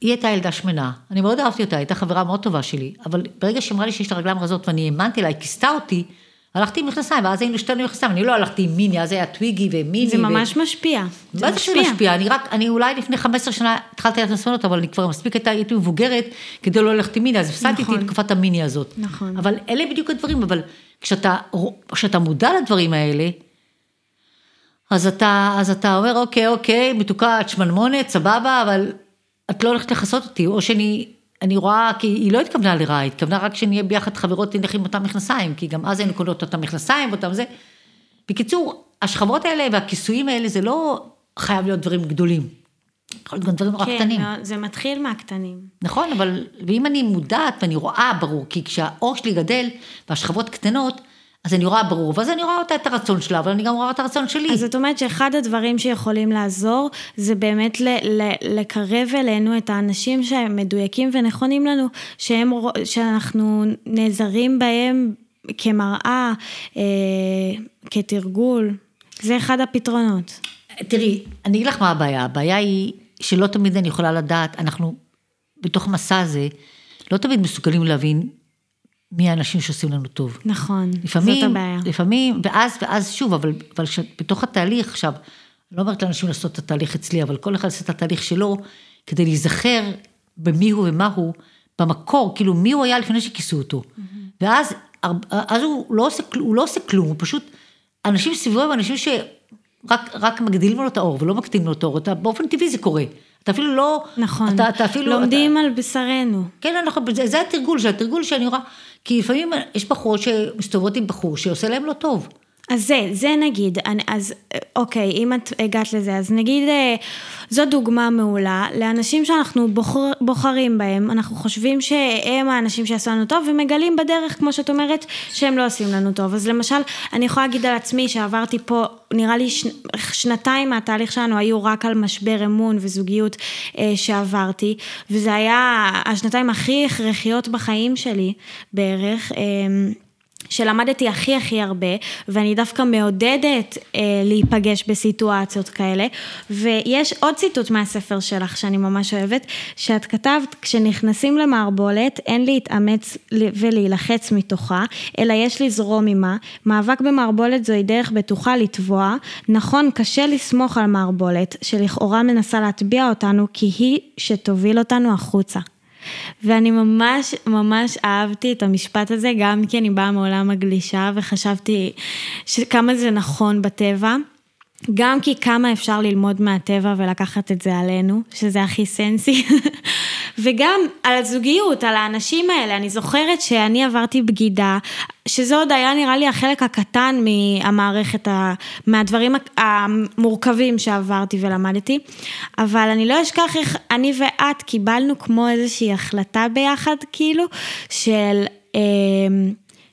Speaker 2: היא הייתה ילדה שמנה, אני מאוד אהבתי אותה, הייתה חברה מאוד טובה שלי, אבל ברגע שהיא אמרה לי שיש לה רגליים רזות ואני האמנתי לה, היא כיסתה אותי, הלכתי עם מכנסיים, ואז היינו שתינו מכנסיים, אני לא הלכתי עם מיני, אז היה טוויגי ומיני.
Speaker 1: זה ממש ו... משפיע.
Speaker 2: מה זה שזה משפיע? אני רק, אני אולי לפני 15 שנה התחלתי ללכת לסמנות, אבל אני כבר מספיק הייתה, הייתי מבוגרת כדי לא ללכת עם מיני, אז הפסדתי נכון. את תקופת המיני הזאת. נכון. אבל אלה בדיוק הדברים, אבל כשאתה, כשאתה מודע לדברים האלה, אז אתה, אז אתה אומר, אוקיי, אוקיי, מתוקה, את שמנמונת, סבבה, אבל את לא הולכת לכסות אותי, או שאני אני רואה, כי היא לא התכוונה לרעה, היא התכוונה רק שנהיה ביחד חברות נלך עם אותם מכנסיים, כי גם אז היינו קונות אותם מכנסיים, אותם זה. בקיצור, השכבות האלה והכיסויים האלה, זה לא חייב להיות דברים גדולים. יכול להיות גם דברים נורא
Speaker 1: כן,
Speaker 2: קטנים.
Speaker 1: מאוד, זה מתחיל מהקטנים.
Speaker 2: נכון, אבל, ואם אני מודעת ואני רואה ברור, כי כשהאור שלי גדל והשכבות קטנות, אז אני רואה ברור, ואז אני רואה אותה את הרצון שלה, אבל אני גם רואה את הרצון שלי.
Speaker 1: אז זאת אומרת שאחד הדברים שיכולים לעזור, זה באמת ל- ל- לקרב אלינו את האנשים שהם מדויקים ונכונים לנו, שהם, שאנחנו נעזרים בהם כמראה, אה, כתרגול. זה אחד הפתרונות.
Speaker 2: תראי, אני אגיד לך מה הבעיה, הבעיה היא שלא תמיד אני יכולה לדעת, אנחנו בתוך המסע הזה, לא תמיד מסוגלים להבין מי האנשים שעושים לנו טוב.
Speaker 1: נכון,
Speaker 2: לפעמים,
Speaker 1: זאת הבעיה.
Speaker 2: לפעמים, ואז, ואז שוב, אבל, אבל ש- בתוך התהליך, עכשיו, אני לא אומרת לאנשים לעשות את התהליך אצלי, אבל כל אחד עושה את התהליך שלו, כדי להיזכר במי הוא ומה הוא, במקור, כאילו מי הוא היה לפני שכיסו אותו. ואז הר- אז הוא לא, עושה, הוא לא עושה כלום, הוא פשוט, אנשים סביבו הם אנשים שרק רק מגדילים לו את האור ולא מקטינים לו את האור, באופן טבעי זה קורה. אתה אפילו לא,
Speaker 1: נכון.
Speaker 2: אתה, אתה אפילו,
Speaker 1: לומדים על בשרנו.
Speaker 2: כן, אנחנו, זה, זה התרגול, זה התרגול שאני רואה, כי לפעמים יש בחורות שמסתובבות עם בחור שעושה להם לא טוב.
Speaker 1: אז זה, זה נגיד, אני- אז אוקיי, אם את הגעת לזה, אז נגיד, אה, זו דוגמה מעולה לאנשים שאנחנו בוחר, בוחרים בהם, אנחנו חושבים שהם האנשים שיעשו לנו טוב, ומגלים בדרך, כמו שאת אומרת, שהם לא עושים לנו טוב. אז למשל, אני יכולה להגיד על עצמי שעברתי פה, נראה לי ש, שנתיים מהתהליך שלנו היו רק על משבר אמון וזוגיות אה, שעברתי, וזה היה השנתיים הכי הכרחיות בחיים שלי בערך. אה, שלמדתי הכי הכי הרבה, ואני דווקא מעודדת אה, להיפגש בסיטואציות כאלה. ויש עוד ציטוט מהספר שלך שאני ממש אוהבת, שאת כתבת, כשנכנסים למערבולת, אין להתאמץ ולהילחץ מתוכה, אלא יש לזרום עימה. מאבק במערבולת זוהי דרך בטוחה לטבוע. נכון, קשה לסמוך על מערבולת, שלכאורה מנסה להטביע אותנו, כי היא שתוביל אותנו החוצה. ואני ממש ממש אהבתי את המשפט הזה, גם כי אני באה מעולם הגלישה וחשבתי כמה זה נכון בטבע. גם כי כמה אפשר ללמוד מהטבע ולקחת את זה עלינו, שזה הכי סנסי, וגם על הזוגיות, על האנשים האלה. אני זוכרת שאני עברתי בגידה, שזה עוד היה נראה לי החלק הקטן מהמערכת, מהדברים המורכבים שעברתי ולמדתי, אבל אני לא אשכח איך אני ואת קיבלנו כמו איזושהי החלטה ביחד, כאילו, של... אה,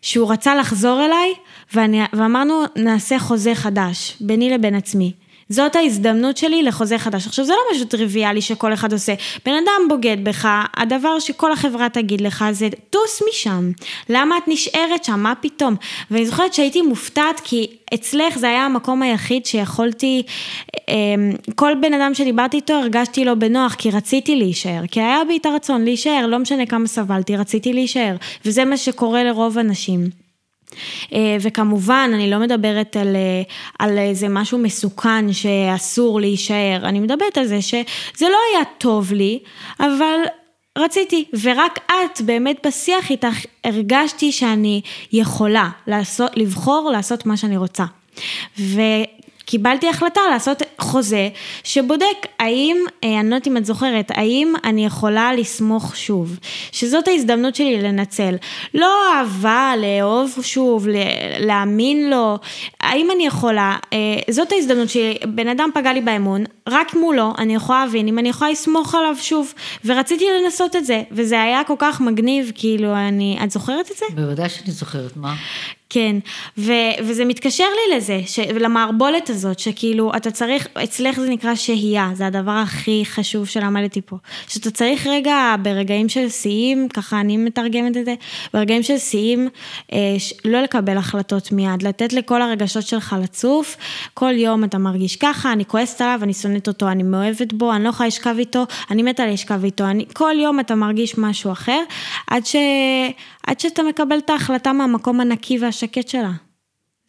Speaker 1: שהוא רצה לחזור אליי, ואני, ואמרנו, נעשה חוזה חדש, ביני לבין עצמי. זאת ההזדמנות שלי לחוזה חדש. עכשיו, זה לא משהו טריוויאלי שכל אחד עושה. בן אדם בוגד בך, הדבר שכל החברה תגיד לך זה, טוס משם. למה את נשארת שם? מה פתאום? ואני זוכרת שהייתי מופתעת, כי אצלך זה היה המקום היחיד שיכולתי, אמ, כל בן אדם שדיברתי איתו, הרגשתי לא בנוח, כי רציתי להישאר. כי היה בי את הרצון להישאר, לא משנה כמה סבלתי, רציתי להישאר. וזה מה שקורה לרוב הנשים. אה, וכמובן, אני לא מדברת על, אה, על איזה משהו מסוכן שאסור להישאר, אני מדברת על זה שזה לא היה טוב לי, אבל רציתי, ורק את באמת בשיח איתך הרגשתי שאני יכולה לעשות, לבחור לעשות מה שאני רוצה. ו... קיבלתי החלטה לעשות חוזה שבודק האם, אה, אני לא יודעת אם את זוכרת, האם אני יכולה לסמוך שוב, שזאת ההזדמנות שלי לנצל. לא אהבה, לאהוב שוב, להאמין לו, האם אני יכולה, אה, זאת ההזדמנות שלי, בן אדם פגע לי באמון, רק מולו אני יכולה להבין אם אני יכולה לסמוך עליו שוב, ורציתי לנסות את זה, וזה היה כל כך מגניב, כאילו, אני, את זוכרת את זה?
Speaker 2: בוודאי שאני זוכרת, מה?
Speaker 1: כן, ו, וזה מתקשר לי לזה, ש, למערבולת הזאת, שכאילו אתה צריך, אצלך זה נקרא שהייה, זה הדבר הכי חשוב שלמדתי פה. שאתה צריך רגע, ברגעים של שיאים, ככה אני מתרגמת את זה, ברגעים של שיאים, אה, לא לקבל החלטות מיד, לתת לכל הרגשות שלך לצוף, כל יום אתה מרגיש ככה, אני כועסת עליו, אני שונאת אותו, אני מאוהבת בו, אני לא יכולה לשכב איתו, אני מתה לשכב איתו, אני, כל יום אתה מרגיש משהו אחר, עד, ש, עד שאתה מקבל את ההחלטה מהמקום הנקי והשקט שלה.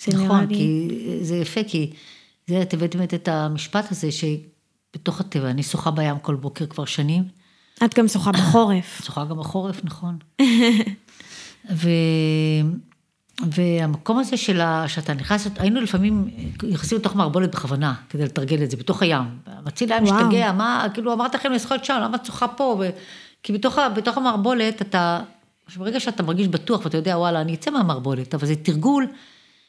Speaker 2: נכון, כי זה יפה, כי זה, את הבאת באמת את המשפט הזה, שבתוך הטבע, אני שוחה בים כל בוקר כבר שנים.
Speaker 1: את גם שוחה בחורף.
Speaker 2: שוחה גם בחורף, נכון. ו... והמקום הזה של ה... שאתה נכנס, היינו לפעמים נכנסים לתוך מערבולת בכוונה, כדי לתרגל את זה, בתוך הים. המציל היה. משתגע, מה, כאילו אמרת לכם לשחות שם, למה את שוחה פה? ו... כי בתוך. בתוך המערבולת אתה, ברגע שאתה מרגיש בטוח ואתה יודע, וואלה, אני אצא מהמערבולת, אבל זה תרגול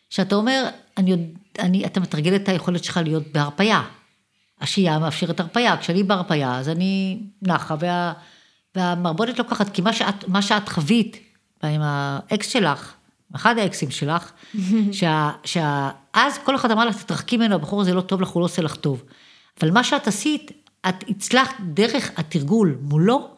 Speaker 2: שאתה אומר, אני, אני, אתה מתרגל את היכולת שלך להיות בהרפייה. השהייה מאפשרת הרפייה, כשאני בהרפייה אז אני נחה וה, והמערבולת לוקחת, כי מה שאת, מה שאת חווית עם האקס שלך, אחד האקסים שלך, שה, שה, אז כל אחד אמר לך, תתרחקי ממנו, הבחור הזה לא טוב לך, הוא לא עושה לך טוב. אבל מה שאת עשית, את הצלחת דרך התרגול מולו,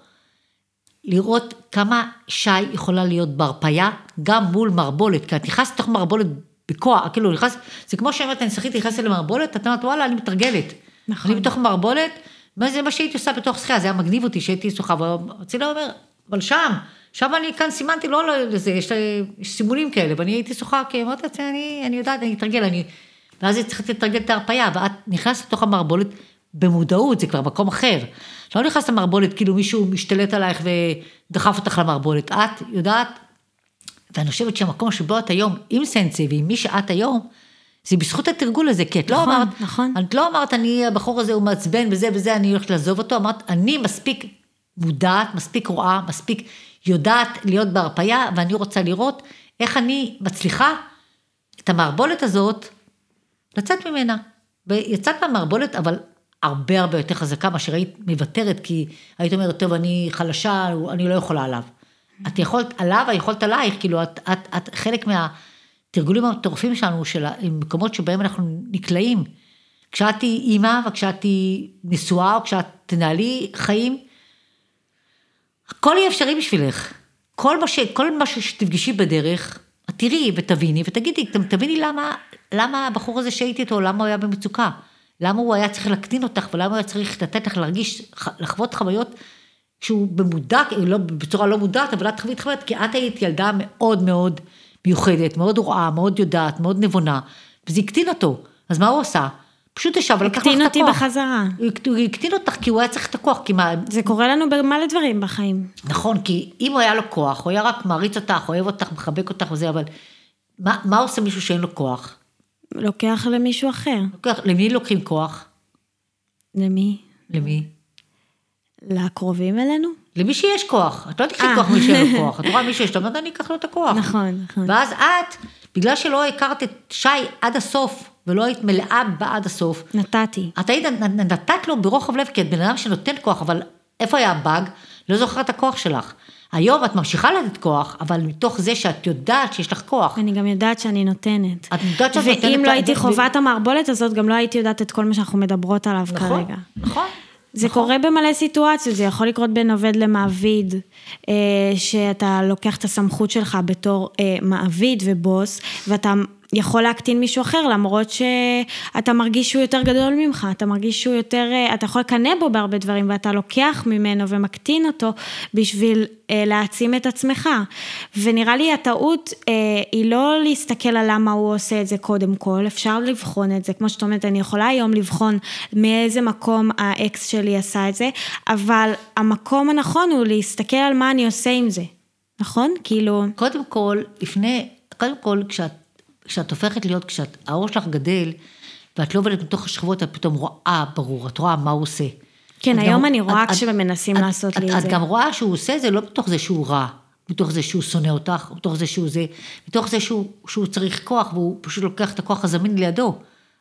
Speaker 2: לראות כמה שי יכולה להיות בהרפייה, גם מול מערבולת, כי את נכנסת לתוך מערבולת בכוח, כאילו נכנס, זה כמו שאומרת, אני שחית, נכנסת למערבולת, את אומרת, וואלה, אני מתרגלת.
Speaker 1: נכון.
Speaker 2: אני בתוך מערבולת, מה זה מה שהייתי עושה בתוך שחייה, זה היה מגניב אותי שהייתי שוחה, והצילה אומר, אבל שם, שם אני כאן סימנתי, לא לזה, יש, סימונים כאלה, ואני הייתי שוחה, כי אמרתי לעצמי, אני, אני יודעת, אני אתרגל, אני... ואז צריכה לתרגל את ההרפייה, ואת נכנסת לתוך המערבולת במודעות, זה כבר מקום אחר. לא נכנסת למערבולת כאילו מישהו משתלט עלייך ודחף אותך למערבולת, את יודעת, ואני חושבת שהמקום שבו את היום עם סנסי ועם מי שאת היום, זה בזכות התרגול הזה, כי את לא
Speaker 1: נכון,
Speaker 2: אמרת,
Speaker 1: נכון.
Speaker 2: את לא אמרת, אני, הבחור הזה הוא מעצבן וזה וזה, אני הולכת לעזוב אותו, אמרת, אני מספיק מודעת, מספיק רואה, מספיק יודעת להיות בהרפייה, ואני רוצה לראות איך אני מצליחה את המערבולת הזאת, לצאת ממנה. ויצאת מהמערבולת, אבל הרבה הרבה יותר חזקה מאשר היית מוותרת, כי היית אומרת, טוב, אני חלשה, אני לא יכולה עליו. את יכולת עליו, יכולת עלייך, כאילו, את, את, את חלק מהתרגולים המטורפים שלנו, של המקומות שבהם אנחנו נקלעים. כשאת היא אימא, וכשאת היא נשואה, או כשאת תנהלי חיים, הכל יהיה אפשרי בשבילך. כל מה, ש, כל מה שתפגשי בדרך, את תראי ותביני, ותגידי, תביני למה, למה הבחור הזה שהייתי איתו, למה הוא היה במצוקה? למה הוא היה צריך להקטין אותך, ולמה הוא היה צריך לתת לך להרגיש, לחוות חוויות שהוא במודע, לא, בצורה לא מודעת, אבל את חווית חוויות, כי את היית ילדה מאוד מאוד מיוחדת, מאוד רואה, מאוד יודעת, מאוד נבונה, וזה הקטין אותו. אז מה הוא עשה? פשוט ישב ולקח לך את הכוח.
Speaker 1: הקטין אותי בחזרה.
Speaker 2: הוא הקטין אותך כי הוא היה צריך את הכוח, כי מה,
Speaker 1: זה קורה לנו במלא דברים בחיים.
Speaker 2: נכון, כי אם הוא היה לו כוח, הוא היה רק מעריץ אותך, אוהב אותך, מחבק אותך וזה, אבל מה, מה עושה מישהו שאין לו כוח?
Speaker 1: לוקח למישהו אחר.
Speaker 2: לוקח, למי לוקחים כוח?
Speaker 1: למי?
Speaker 2: למי?
Speaker 1: לקרובים אלינו?
Speaker 2: למי שיש כוח. את לא תקחי
Speaker 1: אה.
Speaker 2: כוח ממי שאין לו כוח. את רואה מישהו שיש לו, אני אקח לו את הכוח.
Speaker 1: נכון, נכון.
Speaker 2: ואז את, בגלל שלא הכרת את שי עד הסוף, ולא היית מלאה בה עד הסוף,
Speaker 1: נתתי.
Speaker 2: את היית, נתת לו ברוחב לב, כי את בן אדם שנותן כוח, אבל איפה היה הבאג? לא זוכרת את הכוח שלך. היום את ממשיכה לתת כוח, אבל מתוך זה שאת יודעת שיש לך כוח.
Speaker 1: אני גם יודעת שאני נותנת.
Speaker 2: את יודעת שאת נותנת...
Speaker 1: ואם לא הייתי חווה את המערבולת הזאת, גם לא הייתי יודעת את כל מה שאנחנו מדברות עליו
Speaker 2: נכון,
Speaker 1: כרגע.
Speaker 2: נכון.
Speaker 1: זה
Speaker 2: נכון.
Speaker 1: קורה במלא סיטואציות, זה יכול לקרות בין עובד למעביד, אה, שאתה לוקח את הסמכות שלך בתור אה, מעביד ובוס, ואתה יכול להקטין מישהו אחר, למרות שאתה מרגיש שהוא יותר גדול ממך, אתה מרגיש שהוא יותר, אה, אתה יכול לקנא בו בהרבה דברים, ואתה לוקח ממנו ומקטין אותו בשביל אה, להעצים את עצמך. ונראה לי הטעות אה, היא לא להסתכל על למה הוא עושה את זה קודם כל, אפשר לבחון את זה, כמו שאת אומרת, אני יכולה היום לבחון מאיזה מקום האקס שלי עשה את זה, אבל המקום הנכון הוא להסתכל על מה אני עושה עם זה, נכון? כאילו,
Speaker 2: קודם כל, לפני, קודם כל, כשאת, כשאת הופכת להיות, כשאת, האור שלך גדל, ואת לא עובדת מתוך השכבות, את פתאום רואה ברור, את רואה מה הוא עושה.
Speaker 1: כן,
Speaker 2: את
Speaker 1: היום
Speaker 2: גם-
Speaker 1: אני רואה
Speaker 2: את-
Speaker 1: כשמנסים
Speaker 2: את-
Speaker 1: לעשות לי
Speaker 2: את-
Speaker 1: את
Speaker 2: את
Speaker 1: זה.
Speaker 2: גם רואה שהוא עושה את זה לא מתוך זה שהוא רע, מתוך זה שהוא שונא אותך, מתוך זה שהוא זה, מתוך זה שהוא, שהוא צריך כוח, והוא פשוט לוקח את הכוח הזמין לידו.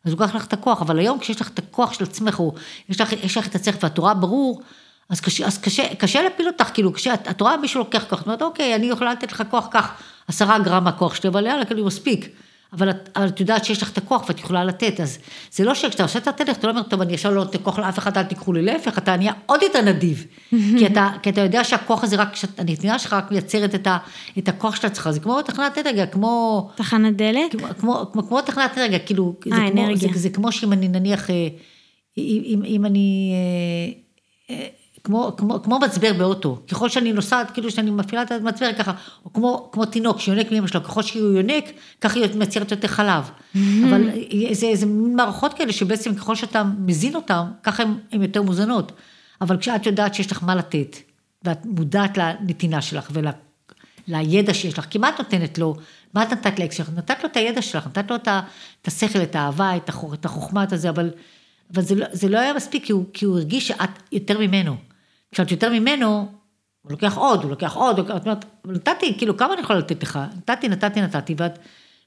Speaker 2: אז הוא לוקח לך את הכוח, אבל היום כשיש לך את הכוח של עצמך, או יש לך, יש לך את עצמך ואת רואה ברור, אז קשה, אז קשה, קשה להפיל אותך, כאילו, כשאת את רואה מישהו לוקח כוח, את אומרת, אוקיי, אני יכולה לתת לך כוח כך, עשרה גרם מהכוח שלי, אבל יאללה, כאילו, מספיק. אבל את, אבל את יודעת שיש לך את הכוח ואת יכולה לתת, אז זה לא שכשאתה עושה את התדך, אתה לא אומר, טוב, אני עכשיו לא נותן כוח לאף אחד, אל תיקחו לי, להפך, אתה נהיה עוד יותר נדיב. כי, אתה, כי אתה יודע שהכוח הזה רק, הנתינה שלך רק מייצרת את, ה, את הכוח של עצמך, זה כמו תחנת אנרגיה, כמו,
Speaker 1: תחנת דלק?
Speaker 2: כמו, כמו, כמו, כמו תחנת אנרגיה, כאילו, זה,
Speaker 1: אה,
Speaker 2: כמו,
Speaker 1: אנרגיה.
Speaker 2: זה, זה כמו שאם אני נניח, אה, אם, אם, אם אני, אה, אה, כמו, כמו, כמו מצבר באוטו, ככל שאני נוסעת, כאילו שאני מפעילה את המצבר ככה, או כמו, כמו תינוק שיונק מאמא שלו, ככל שהוא יונק, ככה היא מייצרת יותר חלב. אבל זה, זה מין מערכות כאלה שבעצם ככל שאתה מזין אותן, ככה הן יותר מוזנות. אבל כשאת יודעת שיש לך מה לתת, ואת מודעת לנתינה שלך לידע שיש לך, כי מה את נותנת לו? מה את נתת לאקס שלך? נתת לו את הידע שלך, נתת לו את, את השכל, את האהבה, את, החוכ, את החוכמה, את הזה, אבל, אבל זה, לא, זה לא היה מספיק, כי הוא, כי הוא הרגיש שאת יותר ממנו. כשאת יותר ממנו, הוא לוקח עוד, הוא לוקח עוד, את אומרת, נתתי, כאילו, כמה אני יכולה לתת לך? נתתי, נתתי, נתתי, ואת,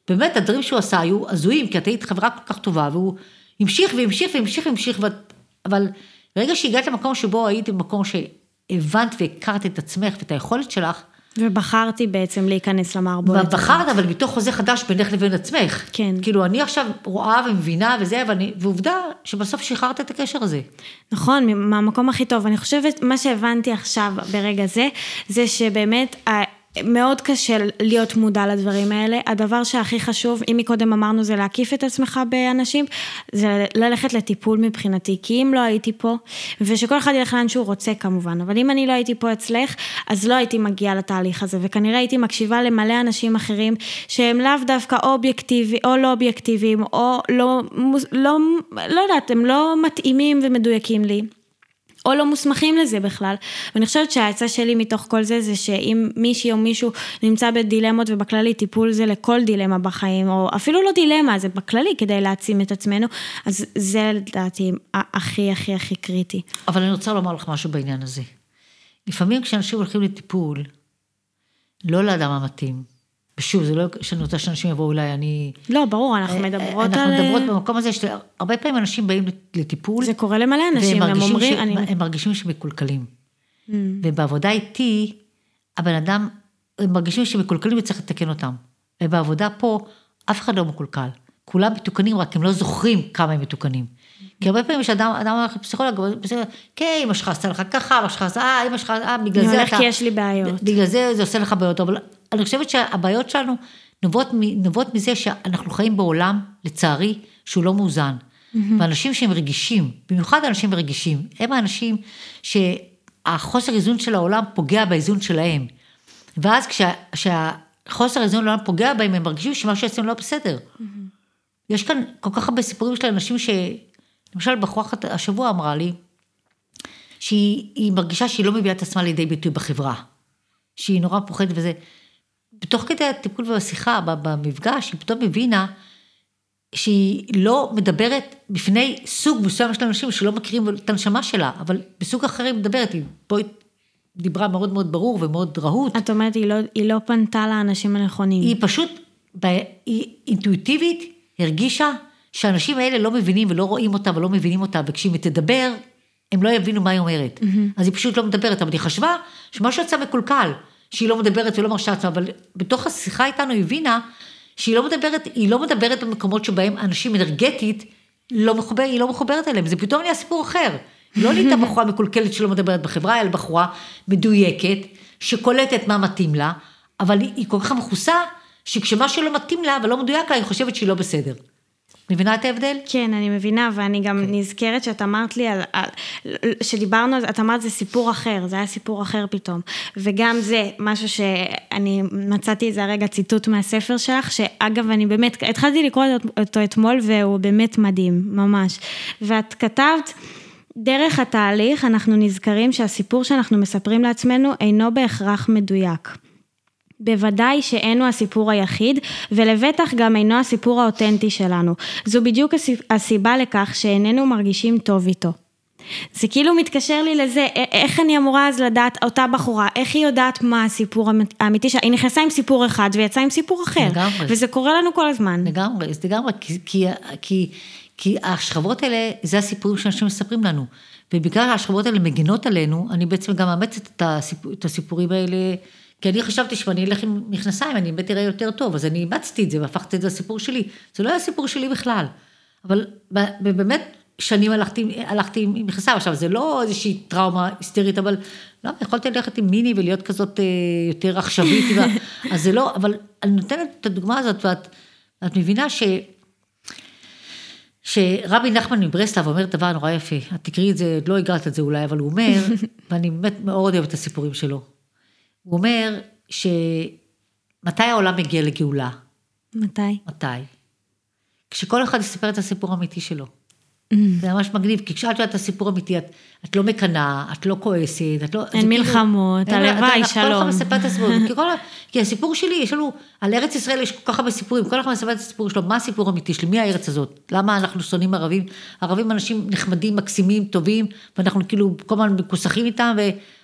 Speaker 2: באמת, הדברים שהוא עשה היו הזויים, כי את היית חברה כל כך טובה, והוא המשיך והמשיך והמשיך והמשיך, ואת, אבל ברגע שהגעת למקום שבו היית במקום שהבנת והכרת את עצמך ואת היכולת שלך,
Speaker 1: ובחרתי בעצם להיכנס למערבולת.
Speaker 2: בחרת, אבל מתוך חוזה חדש בינך לבין עצמך.
Speaker 1: כן.
Speaker 2: כאילו, אני עכשיו רואה ומבינה וזה, ואני, ועובדה שבסוף שחררת את הקשר הזה.
Speaker 1: נכון, מהמקום הכי טוב. אני חושבת, מה שהבנתי עכשיו, ברגע זה, זה שבאמת... מאוד קשה להיות מודע לדברים האלה. הדבר שהכי חשוב, אם מקודם אמרנו זה להקיף את עצמך באנשים, זה ללכת לטיפול מבחינתי. כי אם לא הייתי פה, ושכל אחד ילך לאן שהוא רוצה כמובן, אבל אם אני לא הייתי פה אצלך, אז לא הייתי מגיעה לתהליך הזה, וכנראה הייתי מקשיבה למלא אנשים אחרים, שהם לאו דווקא אובייקטיבי, או לא אובייקטיביים, או לא, לא, לא יודעת, הם לא מתאימים ומדויקים לי. או לא מוסמכים לזה בכלל. ואני חושבת שהעצה שלי מתוך כל זה, זה שאם מישהי או מישהו נמצא בדילמות ובכללי טיפול זה לכל דילמה בחיים, או אפילו לא דילמה, זה בכללי כדי להעצים את עצמנו, אז זה לדעתי הכי הכי הכי קריטי.
Speaker 2: אבל אני רוצה לומר לך משהו בעניין הזה. לפעמים כשאנשים הולכים לטיפול, לא לאדם המתאים, ושוב, זה לא שאני רוצה שאנשים יבואו אליי, אני...
Speaker 1: לא, ברור, אנחנו אה, מדברות
Speaker 2: אנחנו
Speaker 1: על...
Speaker 2: אנחנו מדברות במקום הזה, שהרבה פעמים אנשים באים לטיפול.
Speaker 1: זה קורה למלא אנשים, הם אומרים...
Speaker 2: ש... אני... הם מרגישים שהם מקולקלים. Mm. ובעבודה איתי, הבן אדם, הם מרגישים שהם מקולקלים וצריך לתקן אותם. ובעבודה פה, אף אחד לא מקולקל. כולם מתוקנים, רק הם לא זוכרים כמה הם מתוקנים. כי הרבה פעמים יש אדם, אדם הולך לפסיכולוג, כן, אמא שלך עשתה לך ככה, אמא שלך עשתה, אה, אמא שלך, אה, בגלל זה אתה...
Speaker 1: אני הולך כי יש לי בעיות.
Speaker 2: בגלל זה זה עושה לך בעיות, אבל אני חושבת שהבעיות שלנו נובעות, נובעות מזה שאנחנו חיים בעולם, לצערי, שהוא לא מאוזן. Mm-hmm. ואנשים שהם רגישים, במיוחד אנשים רגישים, הם האנשים שהחוסר איזון של העולם פוגע באיזון שלהם. ואז כשה, כשהחוסר איזון לעולם פוגע בהם, הם מרגישים שמשהו אצלם לא בסדר. Mm-hmm. יש כאן כל כך הרבה סיפורים של אנשים ש... למשל, בחורה אחת השבוע אמרה לי, שהיא מרגישה שהיא לא מביאה את עצמה לידי ביטוי בחברה. שהיא נורא פוחדת וזה. בתוך כדי הטיפול והשיחה, במפגש, היא פתאום הבינה שהיא לא מדברת בפני סוג מסוים של אנשים שלא מכירים את הנשמה שלה, אבל בסוג אחר היא מדברת, היא פה דיברה מאוד מאוד ברור ומאוד רהוט.
Speaker 1: את אומרת, היא לא, היא לא פנתה לאנשים הנכונים.
Speaker 2: היא פשוט, היא אינטואיטיבית הרגישה שהאנשים האלה לא מבינים ולא רואים אותה ולא מבינים אותה, וכשהיא תדבר, הם לא יבינו מה היא אומרת. Mm-hmm. אז היא פשוט לא מדברת, אבל היא חשבה שמשהו יצא מקולקל. שהיא לא מדברת ולא מרשה עצמה, אבל בתוך השיחה איתנו היא הבינה שהיא לא מדברת, היא לא מדברת במקומות שבהם אנשים אנרגטית, לא מחובר, היא לא מחוברת אליהם, זה פתאום נהיה סיפור אחר. לא נהייתה בחורה מקולקלת שלא מדברת בחברה, אלא בחורה מדויקת, שקולטת מה מתאים לה, אבל היא, היא כל כך מכוסה, שכשמשהו לא מתאים לה ולא מדויק לה, היא חושבת שהיא לא בסדר. מבינה את ההבדל?
Speaker 1: כן, אני מבינה, ואני גם כן. נזכרת שאת אמרת לי, על, על, שדיברנו על זה, את אמרת זה סיפור אחר, זה היה סיפור אחר פתאום. וגם זה משהו שאני מצאתי איזה רגע ציטוט מהספר שלך, שאגב, אני באמת, התחלתי לקרוא אותו אתמול, והוא באמת מדהים, ממש. ואת כתבת... דרך התהליך אנחנו נזכרים שהסיפור שאנחנו מספרים לעצמנו אינו בהכרח מדויק. בוודאי שאינו הסיפור היחיד, ולבטח גם אינו הסיפור האותנטי שלנו. זו בדיוק הסיבה לכך שאיננו מרגישים טוב איתו. זה כאילו מתקשר לי לזה, איך אני אמורה אז לדעת, אותה בחורה, איך היא יודעת מה הסיפור האמיתי שלה, היא נכנסה עם סיפור אחד ויצאה עם סיפור אחר. לגמרי. וזה קורה לנו כל הזמן.
Speaker 2: לגמרי, זה לגמרי, כי, כי, כי, כי השכבות האלה, זה הסיפורים שאנשים מספרים לנו. ובגלל השכבות האלה מגינות עלינו, אני בעצם גם מאמצת את, הסיפור, את הסיפורים האלה. כי אני חשבתי שאם אני אלך עם מכנסיים, אני באמת אראה יותר טוב, אז אני אימצתי את זה והפכתי את זה לסיפור שלי. זה לא היה סיפור שלי בכלל. אבל באמת, שנים הלכתי, הלכתי עם מכנסיים. עכשיו, זה לא איזושהי טראומה היסטרית, אבל למה, יכולתי ללכת עם מיני ולהיות כזאת אה, יותר עכשווית, אז זה לא, אבל אני נותנת את הדוגמה הזאת, ואת, ואת מבינה ש... שרבי נחמן מברסלב אומר דבר נורא יפה, את תקראי את זה, לא הגעת את זה אולי, אבל הוא אומר, ואני באמת מאוד אוהבת את הסיפורים שלו. הוא אומר שמתי העולם מגיע לגאולה?
Speaker 1: מתי?
Speaker 2: מתי? כשכל אחד יספר את הסיפור האמיתי שלו. זה ממש מגניב, כי כשאת יודעת את הסיפור האמיתי, את, את לא מקנאה, את לא כועסת, את לא...
Speaker 1: אין מלחמות,
Speaker 2: כאילו,
Speaker 1: הלוואי,
Speaker 2: כל
Speaker 1: שלום.
Speaker 2: אחד מספר את הסיפור, כי, כל, כי הסיפור שלי, יש לנו, על ארץ ישראל יש כל כך הרבה סיפורים, כל אחד מספר את הסיפור שלו, מה הסיפור האמיתי שלי, מי הארץ הזאת, למה אנחנו שונאים ערבים, ערבים אנשים נחמדים, מקסימים, טובים, ואנחנו כאילו כל הזמן מכוסחים איתם,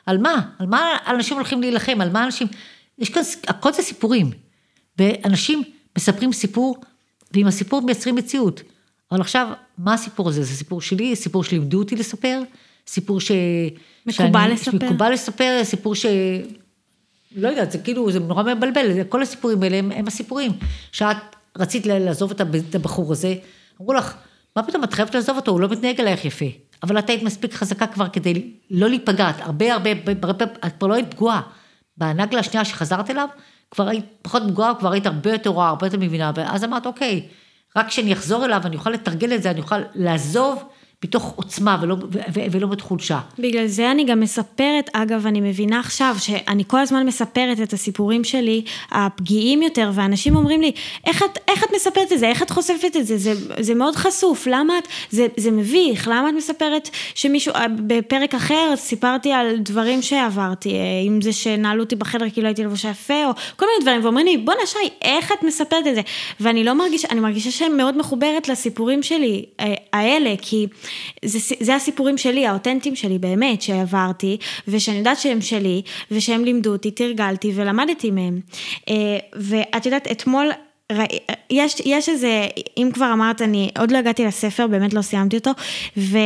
Speaker 2: ועל מה? על מה אנשים הולכים להילחם, על מה אנשים, יש כאן, הכל זה סיפורים, ואנשים מספרים סיפור, ועם הסיפור מייצרים מציאות. אבל עכשיו, מה הסיפור הזה? זה סיפור שלי, סיפור שלימדו אותי לספר, סיפור ש...
Speaker 1: מקובל
Speaker 2: שאני,
Speaker 1: לספר.
Speaker 2: מקובל לספר, סיפור ש... לא יודעת, זה כאילו, זה נורא מבלבל, כל הסיפורים האלה הם, הם הסיפורים. שאת רצית לעזוב את הבחור הזה, אמרו לך, מה פתאום, את חייבת לעזוב אותו, הוא לא מתנהג אלייך יפה. אבל את היית מספיק חזקה כבר כדי לא להיפגע, את הרבה הרבה, הרבה, את כבר לא היית פגועה. בנגלה השנייה שחזרת אליו, כבר היית פחות פגועה, כבר היית הרבה יותר רואה, הרבה יותר מבינה, ואז אמרת, אוקיי, רק כשאני אחזור אליו, אני אוכל לתרגל את זה, אני אוכל לעזוב מתוך עוצמה ולא, ו- ו- ולא בתחושה.
Speaker 1: בגלל זה אני גם מספרת, אגב, אני מבינה עכשיו שאני כל הזמן מספרת את הסיפורים שלי, הפגיעים יותר, ואנשים אומרים לי, איך את, איך את מספרת את זה, איך את חושפת את זה, זה, זה מאוד חשוף, למה את, זה, זה מביך, למה את מספרת שמישהו, בפרק אחר סיפרתי על דברים שעברתי, אם זה שנעלו אותי בחדר כי לא הייתי לבושה יפה, או כל מיני דברים, ואומרים לי, בואנה שי, איך את מספרת את זה? ואני לא מרגישה, אני מרגישה שאני מאוד מחוברת לסיפורים שלי, האלה, כי... זה, זה הסיפורים שלי, האותנטיים שלי באמת, שעברתי, ושאני יודעת שהם שלי, ושהם לימדו אותי, תרגלתי ולמדתי מהם. ואת יודעת, אתמול... יש, יש איזה, אם כבר אמרת, אני עוד לא הגעתי לספר, באמת לא סיימתי אותו, ו...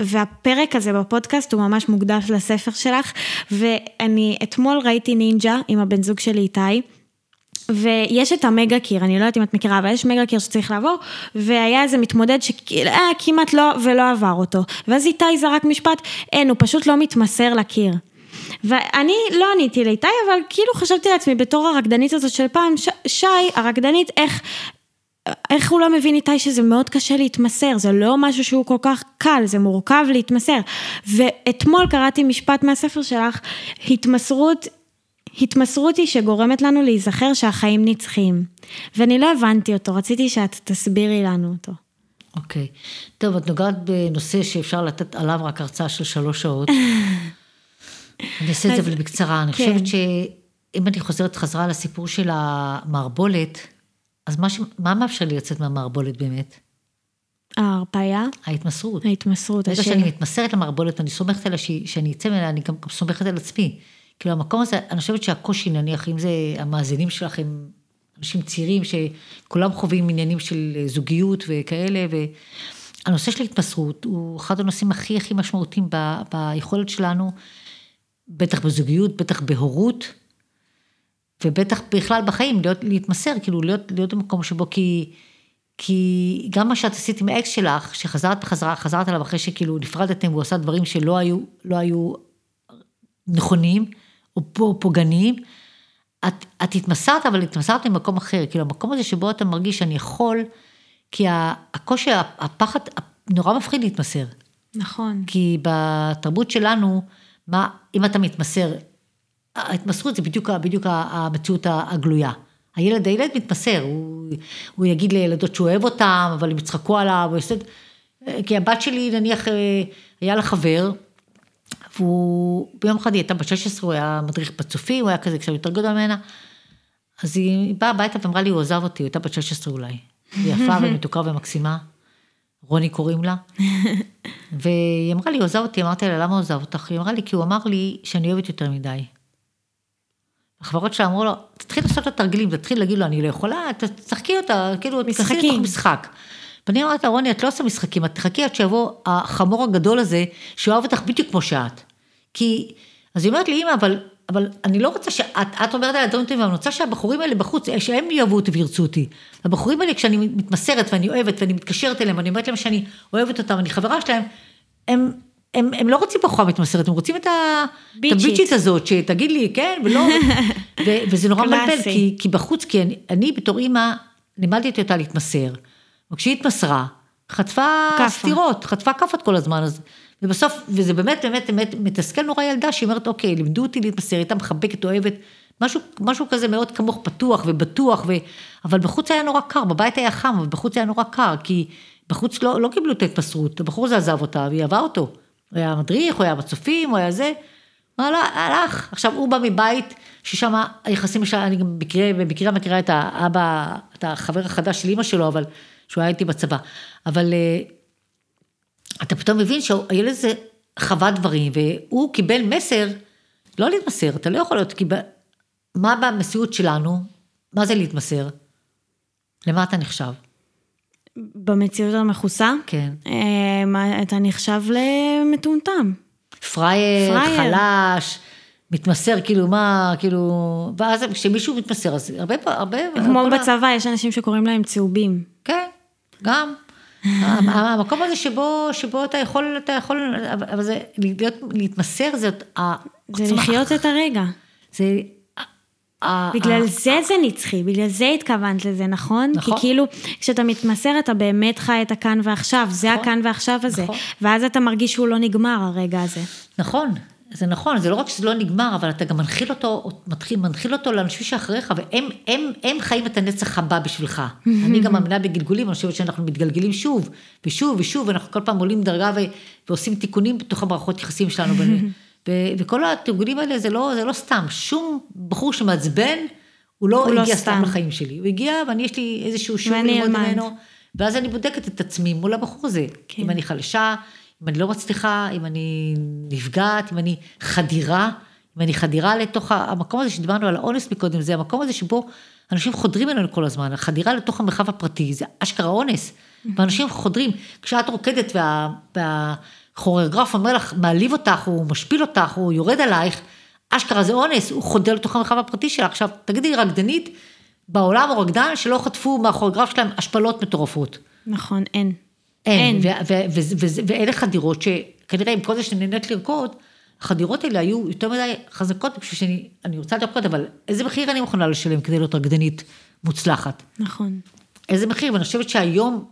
Speaker 1: והפרק הזה בפודקאסט הוא ממש מוקדש לספר שלך, ואני אתמול ראיתי נינג'ה עם הבן זוג שלי איתי. ויש את המגה קיר, אני לא יודעת אם את מכירה, אבל יש מגה קיר שצריך לעבור, והיה איזה מתמודד שכמעט לא ולא עבר אותו. ואז איתי זרק משפט, אין, הוא פשוט לא מתמסר לקיר. ואני לא עניתי לאיתי, אבל כאילו חשבתי לעצמי, בתור הרקדנית הזאת של פעם, ש, שי, הרקדנית, איך... איך הוא לא מבין איתי שזה מאוד קשה להתמסר, זה לא משהו שהוא כל כך קל, זה מורכב להתמסר. ואתמול קראתי משפט מהספר שלך, התמסרות התמסרות היא שגורמת לנו להיזכר שהחיים נצחיים. ואני לא הבנתי אותו, רציתי שאת תסבירי לנו אותו.
Speaker 2: אוקיי. Okay. טוב, את נוגעת בנושא שאפשר לתת עליו רק הרצאה של שלוש שעות. אני אעשה את זה אבל בקצרה. אני כן. חושבת שאם אני חוזרת חזרה לסיפור של המערבולת, אז מה, ש... מה מאפשר לי לצאת מהמערבולת באמת?
Speaker 1: ההרפאיה?
Speaker 2: ההתמסרות.
Speaker 1: ההתמסרות.
Speaker 2: ברגע שאני מתמסרת למערבולת ואני סומכת עליה שאני אצא ממנה, אני גם סומכת על עצמי. כאילו המקום הזה, אני חושבת שהקושי נניח, אם זה המאזינים שלך הם אנשים צעירים שכולם חווים עניינים של זוגיות וכאלה, והנושא של התמסרות הוא אחד הנושאים הכי הכי משמעותיים ב, ביכולת שלנו, בטח בזוגיות, בטח בהורות, ובטח בכלל בחיים, להיות, להתמסר, כאילו להיות, להיות במקום שבו, כי, כי גם מה שאת עשית עם האקס שלך, שחזרת חזרה, חזרת עליו אחרי שכאילו נפרדתם והוא עשה דברים שלא היו, לא היו נכונים, או פוגעניים, את, את התמסרת, אבל התמסרת ממקום אחר, כאילו המקום הזה שבו אתה מרגיש שאני יכול, כי הקושי, הפחד, נורא מפחיד להתמסר.
Speaker 1: נכון.
Speaker 2: כי בתרבות שלנו, מה, אם אתה מתמסר, ההתמסרות זה בדיוק, בדיוק המציאות הגלויה. הילד, הילד מתמסר, הוא, הוא יגיד לילדות שהוא אוהב אותם, אבל הם יצחקו עליו, הוא יעשה... כי הבת שלי, נניח, היה לה חבר, והוא, ביום אחד היא הייתה בת 16, הוא היה מדריך בצופים, הוא היה כזה קצת יותר גדול ממנה. אז היא באה הביתה ואמרה לי, הוא עזב אותי, היא הייתה בת 16 אולי. היא יפה ומתוקה ומקסימה, רוני קוראים לה. והיא אמרה לי, הוא עזב אותי, אמרתי לה, למה הוא עזב אותך? היא אמרה לי, כי הוא אמר לי שאני אוהבת יותר מדי. החברות שלה אמרו לו, תתחיל לעשות לו תרגילים, תתחיל להגיד לו, אני לא יכולה, תשחקי אותה, כאילו, תכנסי לתוך משחק. ואני אמרת לה, רוני, את לא עושה משחקים, את תחכי עד שיבוא החמור הגדול הזה, שאוהב אותך בדיוק כמו שאת. כי, אז היא אומרת לי, אמא, אבל, אבל אני לא רוצה שאת, את אומרת על הדברים טובים, אבל אני רוצה שהבחורים האלה בחוץ, שהם יאהבו אותי וירצו אותי. הבחורים האלה, כשאני מתמסרת ואני אוהבת ואני מתקשרת אליהם, ואני אומרת להם שאני אוהבת אותם, אני חברה שלהם, הם, הם, הם לא רוצים בחורה מתמסרת, הם רוצים את הביצ'ית הזאת, שתגיד לי, כן, ולא, ו, וזה נורא מבלבל, כי, כי בחוץ, כי אני, אני בתור אימא, לימדתי אותה להתמסר. וכשהיא התמסרה, חטפה סטירות, חטפה כאפות כל הזמן, אז, ובסוף, וזה באמת, באמת, באמת מתסכל נורא ילדה, שהיא אומרת, אוקיי, לימדו אותי להתמסר, הייתה מחבקת, אוהבת, משהו, משהו כזה מאוד כמוך פתוח ובטוח, ו... אבל בחוץ היה נורא קר, בבית היה חם, אבל בחוץ היה נורא קר, כי בחוץ לא, לא קיבלו את ההתמסרות, הבחור הזה עזב אותה והיא אהבה אותו. הוא היה מדריך, הוא היה בצופים, הוא היה זה. הוא הלך. עכשיו, הוא בא מבית ששם היחסים אני גם במקרה, במקרה מכירה את האבא, את החבר החדש של אימא שלו, אבל, שהוא היה איתי בצבא. אבל אה, אתה פתאום מבין שהילד הזה חווה דברים, והוא קיבל מסר, לא להתמסר, אתה לא יכול להיות, כי מה במציאות שלנו, מה זה להתמסר? למה אתה נחשב?
Speaker 1: במציאות המכוסה?
Speaker 2: כן.
Speaker 1: אה, אתה נחשב למטומטם.
Speaker 2: פראייר, פראייר, חלש, מתמסר, כאילו מה, כאילו, ואז כשמישהו מתמסר, אז הרבה, הרבה...
Speaker 1: כמו בצבא, יש אנשים שקוראים להם צהובים.
Speaker 2: כן, גם. המקום הזה שבו, שבו אתה יכול, אתה יכול, אבל זה, להיות, להתמסר זה...
Speaker 1: זה לחיות את הרגע.
Speaker 2: זה
Speaker 1: בגלל זה זה נצחי, בגלל זה התכוונת לזה, נכון? נכון. כי כאילו, כשאתה מתמסר, אתה באמת חי את הכאן ועכשיו, זה נכון. הכאן ועכשיו הזה. נכון. ואז אתה מרגיש שהוא לא נגמר, הרגע הזה.
Speaker 2: נכון, זה נכון, זה לא רק שזה לא נגמר, אבל אתה גם מנחיל אותו, מתחיל, מנחיל אותו לאנשים שאחריך, והם הם, הם חיים את הנצח הבא בשבילך. אני גם מאמינה בגלגולים, אני חושבת שאנחנו מתגלגלים שוב, ושוב ושוב, ואנחנו כל פעם עולים דרגה ו, ועושים תיקונים בתוך המערכות יחסים שלנו. וכל התרגולים האלה זה לא, זה לא סתם, שום בחור שמעצבן, הוא לא הוא לא הגיע לא סתם. סתם לחיים שלי, הוא הגיע ואני יש לי איזשהו שיעור ללמוד ממנו, ואז אני בודקת את עצמי מול הבחור הזה, כן. אם אני חלשה, אם אני לא מצליחה, אם אני נפגעת, אם אני חדירה, אם אני חדירה לתוך המקום הזה שדיברנו על האונס מקודם, זה המקום הזה שבו אנשים חודרים אלינו כל הזמן, החדירה לתוך המרחב הפרטי, זה אשכרה אונס, ואנשים חודרים, כשאת רוקדת וה... וה כוריאוגרף אומר לך, מעליב אותך, הוא משפיל אותך, הוא יורד עלייך, אשכרה זה אונס, הוא חודר לתוך המרחב הפרטי שלה. עכשיו, תגידי, רקדנית בעולם או רקדן שלא חטפו מהכוריאוגרף שלהם השפלות מטורפות.
Speaker 1: נכון, אין.
Speaker 2: אין. ואלה חדירות שכנראה עם כל זה שאני נהנית לרקוד, החדירות האלה היו יותר מדי חזקות בשביל שאני אני רוצה לרקוד, אבל איזה מחיר אני מוכנה לשלם כדי להיות רקדנית מוצלחת?
Speaker 1: נכון.
Speaker 2: איזה מחיר, ואני חושבת שהיום,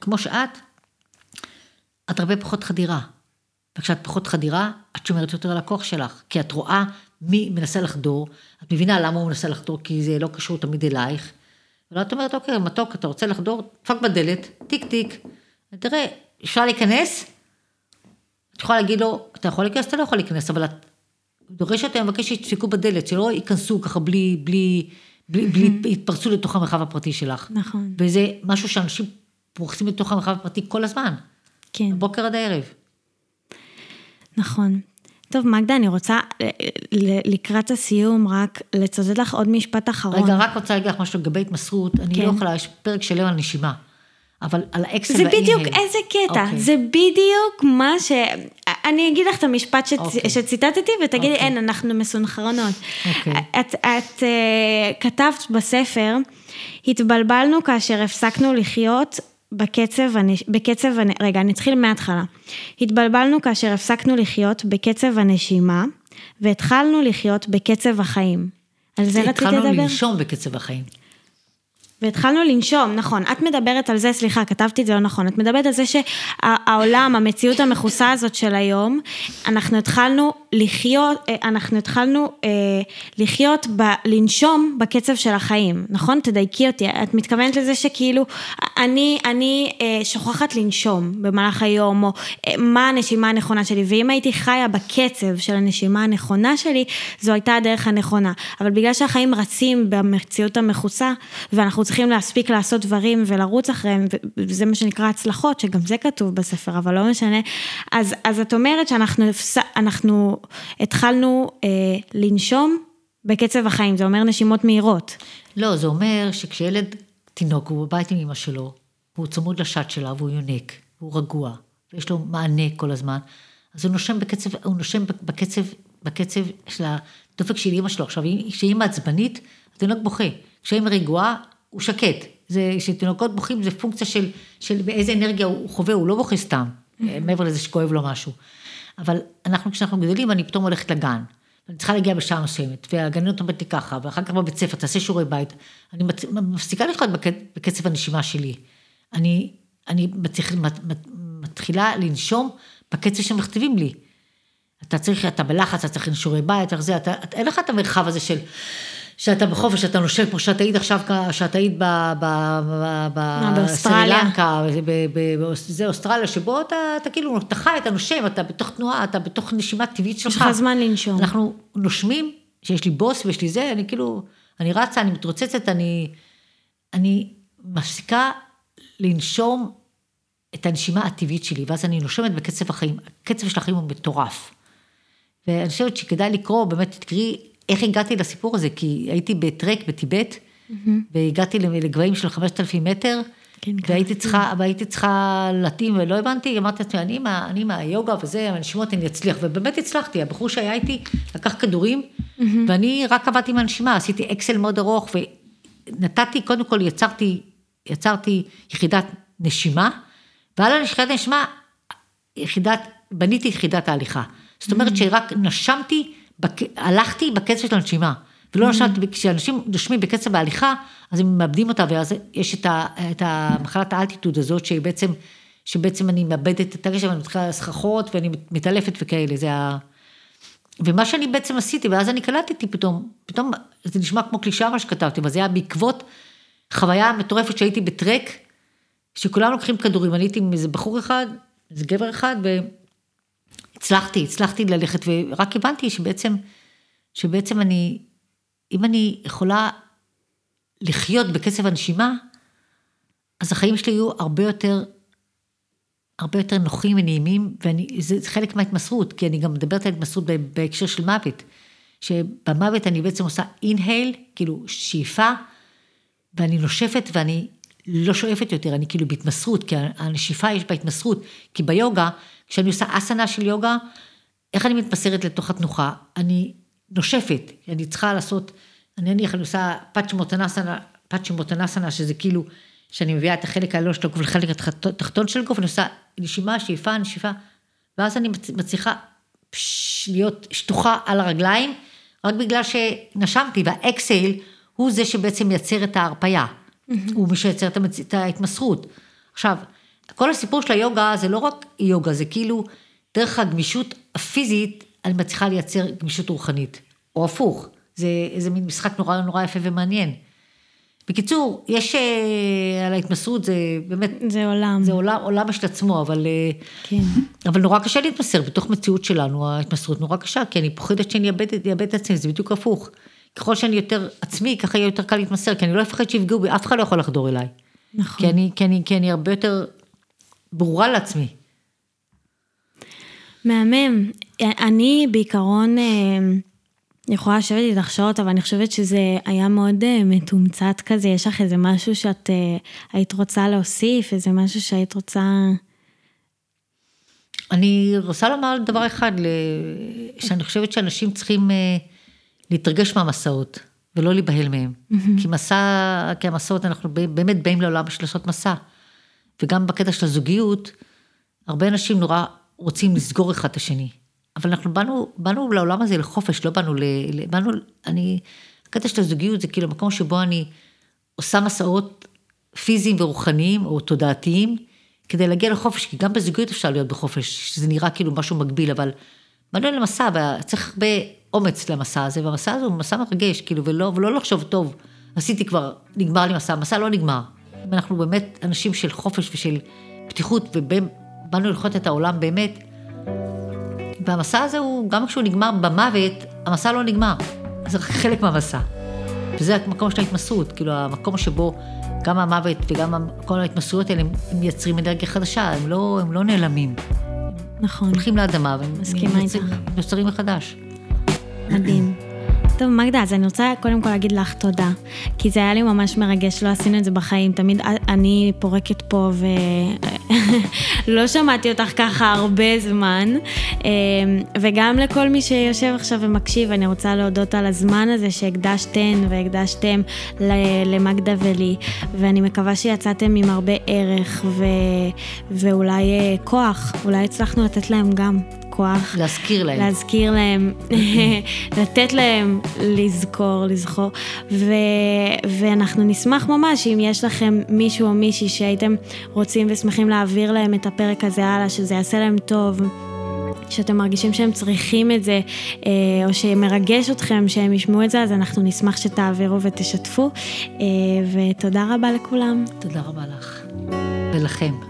Speaker 2: כמו שאת, את הרבה פחות חדירה. וכשאת פחות חדירה, את שומרת יותר על הכוח שלך, כי את רואה מי מנסה לחדור, את מבינה למה הוא מנסה לחדור, כי זה לא קשור תמיד אלייך. ואת אומרת, אוקיי, מתוק, אתה רוצה לחדור, דפק בדלת, טיק טיק, תראה, אפשר להיכנס? את יכולה להגיד לו, אתה יכול להיכנס, אתה לא יכול להיכנס, אבל את דורשת, אני מבקש שידפקו בדלת, שלא ייכנסו ככה בלי, בלי, בלי, בלי יתפרצו לתוך המרחב הפרטי שלך.
Speaker 1: נכון.
Speaker 2: וזה משהו שאנשים פורחים לתוך המרחב הפרטי כל הזמן.
Speaker 1: כן.
Speaker 2: בוקר עד הערב.
Speaker 1: נכון. טוב, מגדה, אני רוצה לקראת הסיום רק לצטט לך עוד משפט אחרון.
Speaker 2: רגע, רק רוצה להגיד לך משהו לגבי התמסרות, אני כן. לא יכולה, יש פרק שלם על נשימה. אבל על
Speaker 1: והאימייל. זה בדיוק איזה קטע, okay. אוקיי. זה בדיוק מה ש... אני אגיד לך את המשפט שצ... okay. אוקיי. שציטטתי ותגידי, okay. אוקיי. אין, אנחנו מסונכרנות. Okay. את, את uh, כתבת בספר, התבלבלנו כאשר הפסקנו לחיות בקצב, בקצב, רגע, אני אתחיל מההתחלה. התבלבלנו כאשר הפסקנו לחיות בקצב הנשימה, והתחלנו לחיות בקצב החיים. על זה רציתי לדבר?
Speaker 2: התחלנו לנשום בקצב החיים.
Speaker 1: והתחלנו לנשום, נכון. את מדברת על זה, סליחה, כתבתי את זה לא נכון. את מדברת על זה שהעולם, המציאות המכוסה הזאת של היום, אנחנו התחלנו לחיות, אה, אנחנו התחלנו אה, לחיות, ב, לנשום בקצב של החיים, נכון? תדייקי אותי. את מתכוונת לזה שכאילו, אני, אני אה, שוכחת לנשום במהלך היום, או אה, מה הנשימה הנכונה שלי, ואם הייתי חיה בקצב של הנשימה הנכונה שלי, זו הייתה הדרך הנכונה. אבל בגלל שהחיים רצים במציאות המכוסה, ואנחנו צריכים להספיק לעשות דברים ולרוץ אחריהם, וזה מה שנקרא הצלחות, שגם זה כתוב בספר, אבל לא משנה. אז, אז את אומרת שאנחנו אנחנו התחלנו אה, לנשום בקצב החיים, זה אומר נשימות מהירות.
Speaker 2: לא, זה אומר שכשילד תינוק, הוא בבית עם אמא שלו, הוא צמוד לשד שלה והוא יונק, הוא רגוע, ויש לו מענה כל הזמן, אז הוא נושם בקצב, הוא נושם בקצב, בקצב של הדופק של אמא שלו. עכשיו, כשאמא עצבנית, התינוק בוכה. כשאמא רגועה, הוא שקט. זה, שתינוקות בוכים זה פונקציה של, של באיזה אנרגיה הוא חווה, הוא לא בוכה סתם, mm-hmm. מעבר לזה שכואב לו משהו. אבל אנחנו, כשאנחנו גדולים, אני פתאום הולכת לגן. אני צריכה להגיע בשעה מסוימת, והגננת אומרת לי ככה, ואחר כך בבית ספר, תעשה שיעורי בית. אני מפסיקה לחיות בקצב הנשימה שלי. אני, אני מצליח, מתחילה לנשום בקצב שמכתיבים לי. אתה צריך, אתה בלחץ, אתה צריך שיעורי בית, אתה, אתה, אין לך את המרחב הזה של שאתה בחופש, שאתה נושם כמו שאת היית עכשיו, שאת היית בסרילנקה, זה אוסטרליה, שבו אתה, אתה כאילו, אתה חי, אתה נושם, אתה בתוך תנועה, אתה בתוך נשימה טבעית שלך.
Speaker 1: יש לך זמן לנשום.
Speaker 2: אנחנו נושמים, שיש לי בוס ויש לי זה, אני כאילו, אני רצה, אני מתרוצצת, אני, אני מפסיקה לנשום את הנשימה הטבעית שלי, ואז אני נושמת בקצב החיים. הקצב של החיים הוא מטורף. ואני חושבת שכדאי לקרוא, באמת תקראי איך הגעתי לסיפור הזה, כי הייתי בטרק בטיבט. והגעתי לגבהים של 5,000 מטר, כן, והייתי צריכה, והייתי צריכה להתאים, ולא הבנתי, אמרתי לעצמי, אני, מה, אני מהיוגה וזה, הנשימות, אני אצליח, ובאמת הצלחתי, הבחור שהיה איתי לקח כדורים, mm-hmm. ואני רק עבדתי עם הנשימה, עשיתי אקסל מאוד ארוך, ונתתי, קודם כל יצרתי, יצרתי יחידת נשימה, ועל היחידת נשימה, יחידת, בניתי יחידת ההליכה. זאת אומרת. שרק נשמתי, בק... הלכתי בקצב של הנשימה. ולא mm-hmm. נשמתי, כשאנשים נושמים בקצב ההליכה, אז הם מאבדים אותה, ואז יש את, ה, את המחלת האלטיטוד הזאת, שבעצם, שבעצם אני מאבדת את הגשם, ואני מתחילה סככות, ואני מתעלפת וכאלה, זה ה... ומה שאני בעצם עשיתי, ואז אני קלטתי פתאום, פתאום זה נשמע כמו קלישאה מה שכתבתי, אבל זה היה בעקבות חוויה מטורפת שהייתי בטרק, שכולם לוקחים כדורים, אני הייתי עם איזה בחור אחד, איזה גבר אחד, והצלחתי, הצלחתי ללכת, ורק הבנתי שבעצם, שבעצם אני, אם אני יכולה לחיות בקצב הנשימה, אז החיים שלי יהיו הרבה יותר, הרבה יותר נוחים ונעימים, וזה חלק מההתמסרות, כי אני גם מדברת על התמסרות בהקשר של מוות, שבמוות אני בעצם עושה אינהייל, כאילו שאיפה, ואני נושפת ואני לא שואפת יותר, אני כאילו בהתמסרות, כי הנשיפה יש בה התמסרות, כי ביוגה, כשאני עושה אסנה של יוגה, איך אני מתמסרת לתוך התנוחה? אני נושפת, אני צריכה לעשות, אני נניח, אני עושה פאצ'מוטנסנה, פאצ'מוטנסנה, שזה כאילו, שאני מביאה את החלק העליון של הגוף לחלק התחתון של הגוף, אני עושה נשימה, שאיפה, נשיפה, ואז אני מצליחה פש, להיות שטוחה על הרגליים, רק בגלל שנשמתי, והאקסייל הוא זה שבעצם מייצר את ההרפייה. הוא מי שייצר את ההתמסרות. עכשיו, כל הסיפור של היוגה זה לא רק יוגה, זה כאילו דרך הגמישות הפיזית, אני מצליחה לייצר גמישות רוחנית, או הפוך, זה איזה מין משחק נורא נורא יפה ומעניין. בקיצור, יש אה, על ההתמסרות, זה באמת...
Speaker 1: זה עולם.
Speaker 2: זה עולם, עולם של עצמו, אבל... אה, כן. אבל נורא קשה להתמסר, בתוך מציאות שלנו, ההתמסרות נורא קשה, כי אני פוחדת שאני אאבד את עצמי, זה בדיוק הפוך. ככל שאני יותר עצמי, ככה יהיה יותר קל להתמסר, כי אני לא אפחד שיפגעו בי, אף אחד לא יכול לחדור אליי. נכון. כי אני, כי אני, כי אני הרבה יותר ברורה לעצמי.
Speaker 1: מהמם. אני בעיקרון אה, יכולה לשבת איתך שעות, אבל אני חושבת שזה היה מאוד אה, מתומצת כזה, יש לך איזה משהו שאת אה, היית רוצה להוסיף, איזה משהו שהיית רוצה...
Speaker 2: אני רוצה לומר דבר אחד, שאני חושבת שאנשים צריכים... להתרגש מהמסעות, ולא להיבהל מהם. Mm-hmm. כי מסע, כי המסעות, אנחנו באמת באים לעולם בשביל לעשות מסע. וגם בקטע של הזוגיות, הרבה אנשים נורא רוצים לסגור אחד את השני. אבל אנחנו באנו, באנו לעולם הזה לחופש, לא באנו ל... באנו, אני... הקטע של הזוגיות זה כאילו מקום שבו אני עושה מסעות פיזיים ורוחניים או תודעתיים, כדי להגיע לחופש, כי גם בזוגיות אפשר להיות בחופש, שזה נראה כאילו משהו מקביל, אבל באנו למסע, וצריך הרבה אומץ למסע הזה, והמסע הזה הוא מסע מרגש, כאילו, ולא, ולא לחשוב, טוב, עשיתי כבר, נגמר לי מסע, המסע לא נגמר. אם אנחנו באמת אנשים של חופש ושל פתיחות, ובאנו לחיות את העולם באמת, והמסע הזה הוא, גם כשהוא נגמר במוות, המסע לא נגמר. זה רק חלק מהמסע. וזה המקום של ההתמסרות, כאילו, המקום שבו גם המוות וגם כל ההתמסרויות האלה, הם מייצרים אנרגיה חדשה, הם לא, הם לא נעלמים.
Speaker 1: נכון.
Speaker 2: הולכים לאדמה והם נוצרים מחדש.
Speaker 1: מדהים. טוב, מגדה, אז אני רוצה קודם כל להגיד לך תודה, כי זה היה לי ממש מרגש, לא עשינו את זה בחיים, תמיד אני פורקת פה ולא שמעתי אותך ככה הרבה זמן, אמ, וגם לכל מי שיושב עכשיו ומקשיב, אני רוצה להודות על הזמן הזה שהקדשתן והקדשתם למגדה ולי, ואני מקווה שיצאתם עם הרבה ערך ו... ואולי אה, כוח, אולי הצלחנו לתת להם גם. כוח.
Speaker 2: להזכיר להם.
Speaker 1: להזכיר להם, לתת להם לזכור, לזכור. ו, ואנחנו נשמח ממש אם יש לכם מישהו או מישהי שהייתם רוצים ושמחים להעביר להם את הפרק הזה הלאה, שזה יעשה להם טוב. שאתם מרגישים שהם צריכים את זה, או שמרגש אתכם שהם ישמעו את זה, אז אנחנו נשמח שתעבירו ותשתפו. ותודה רבה לכולם.
Speaker 2: תודה רבה לך. ולכם.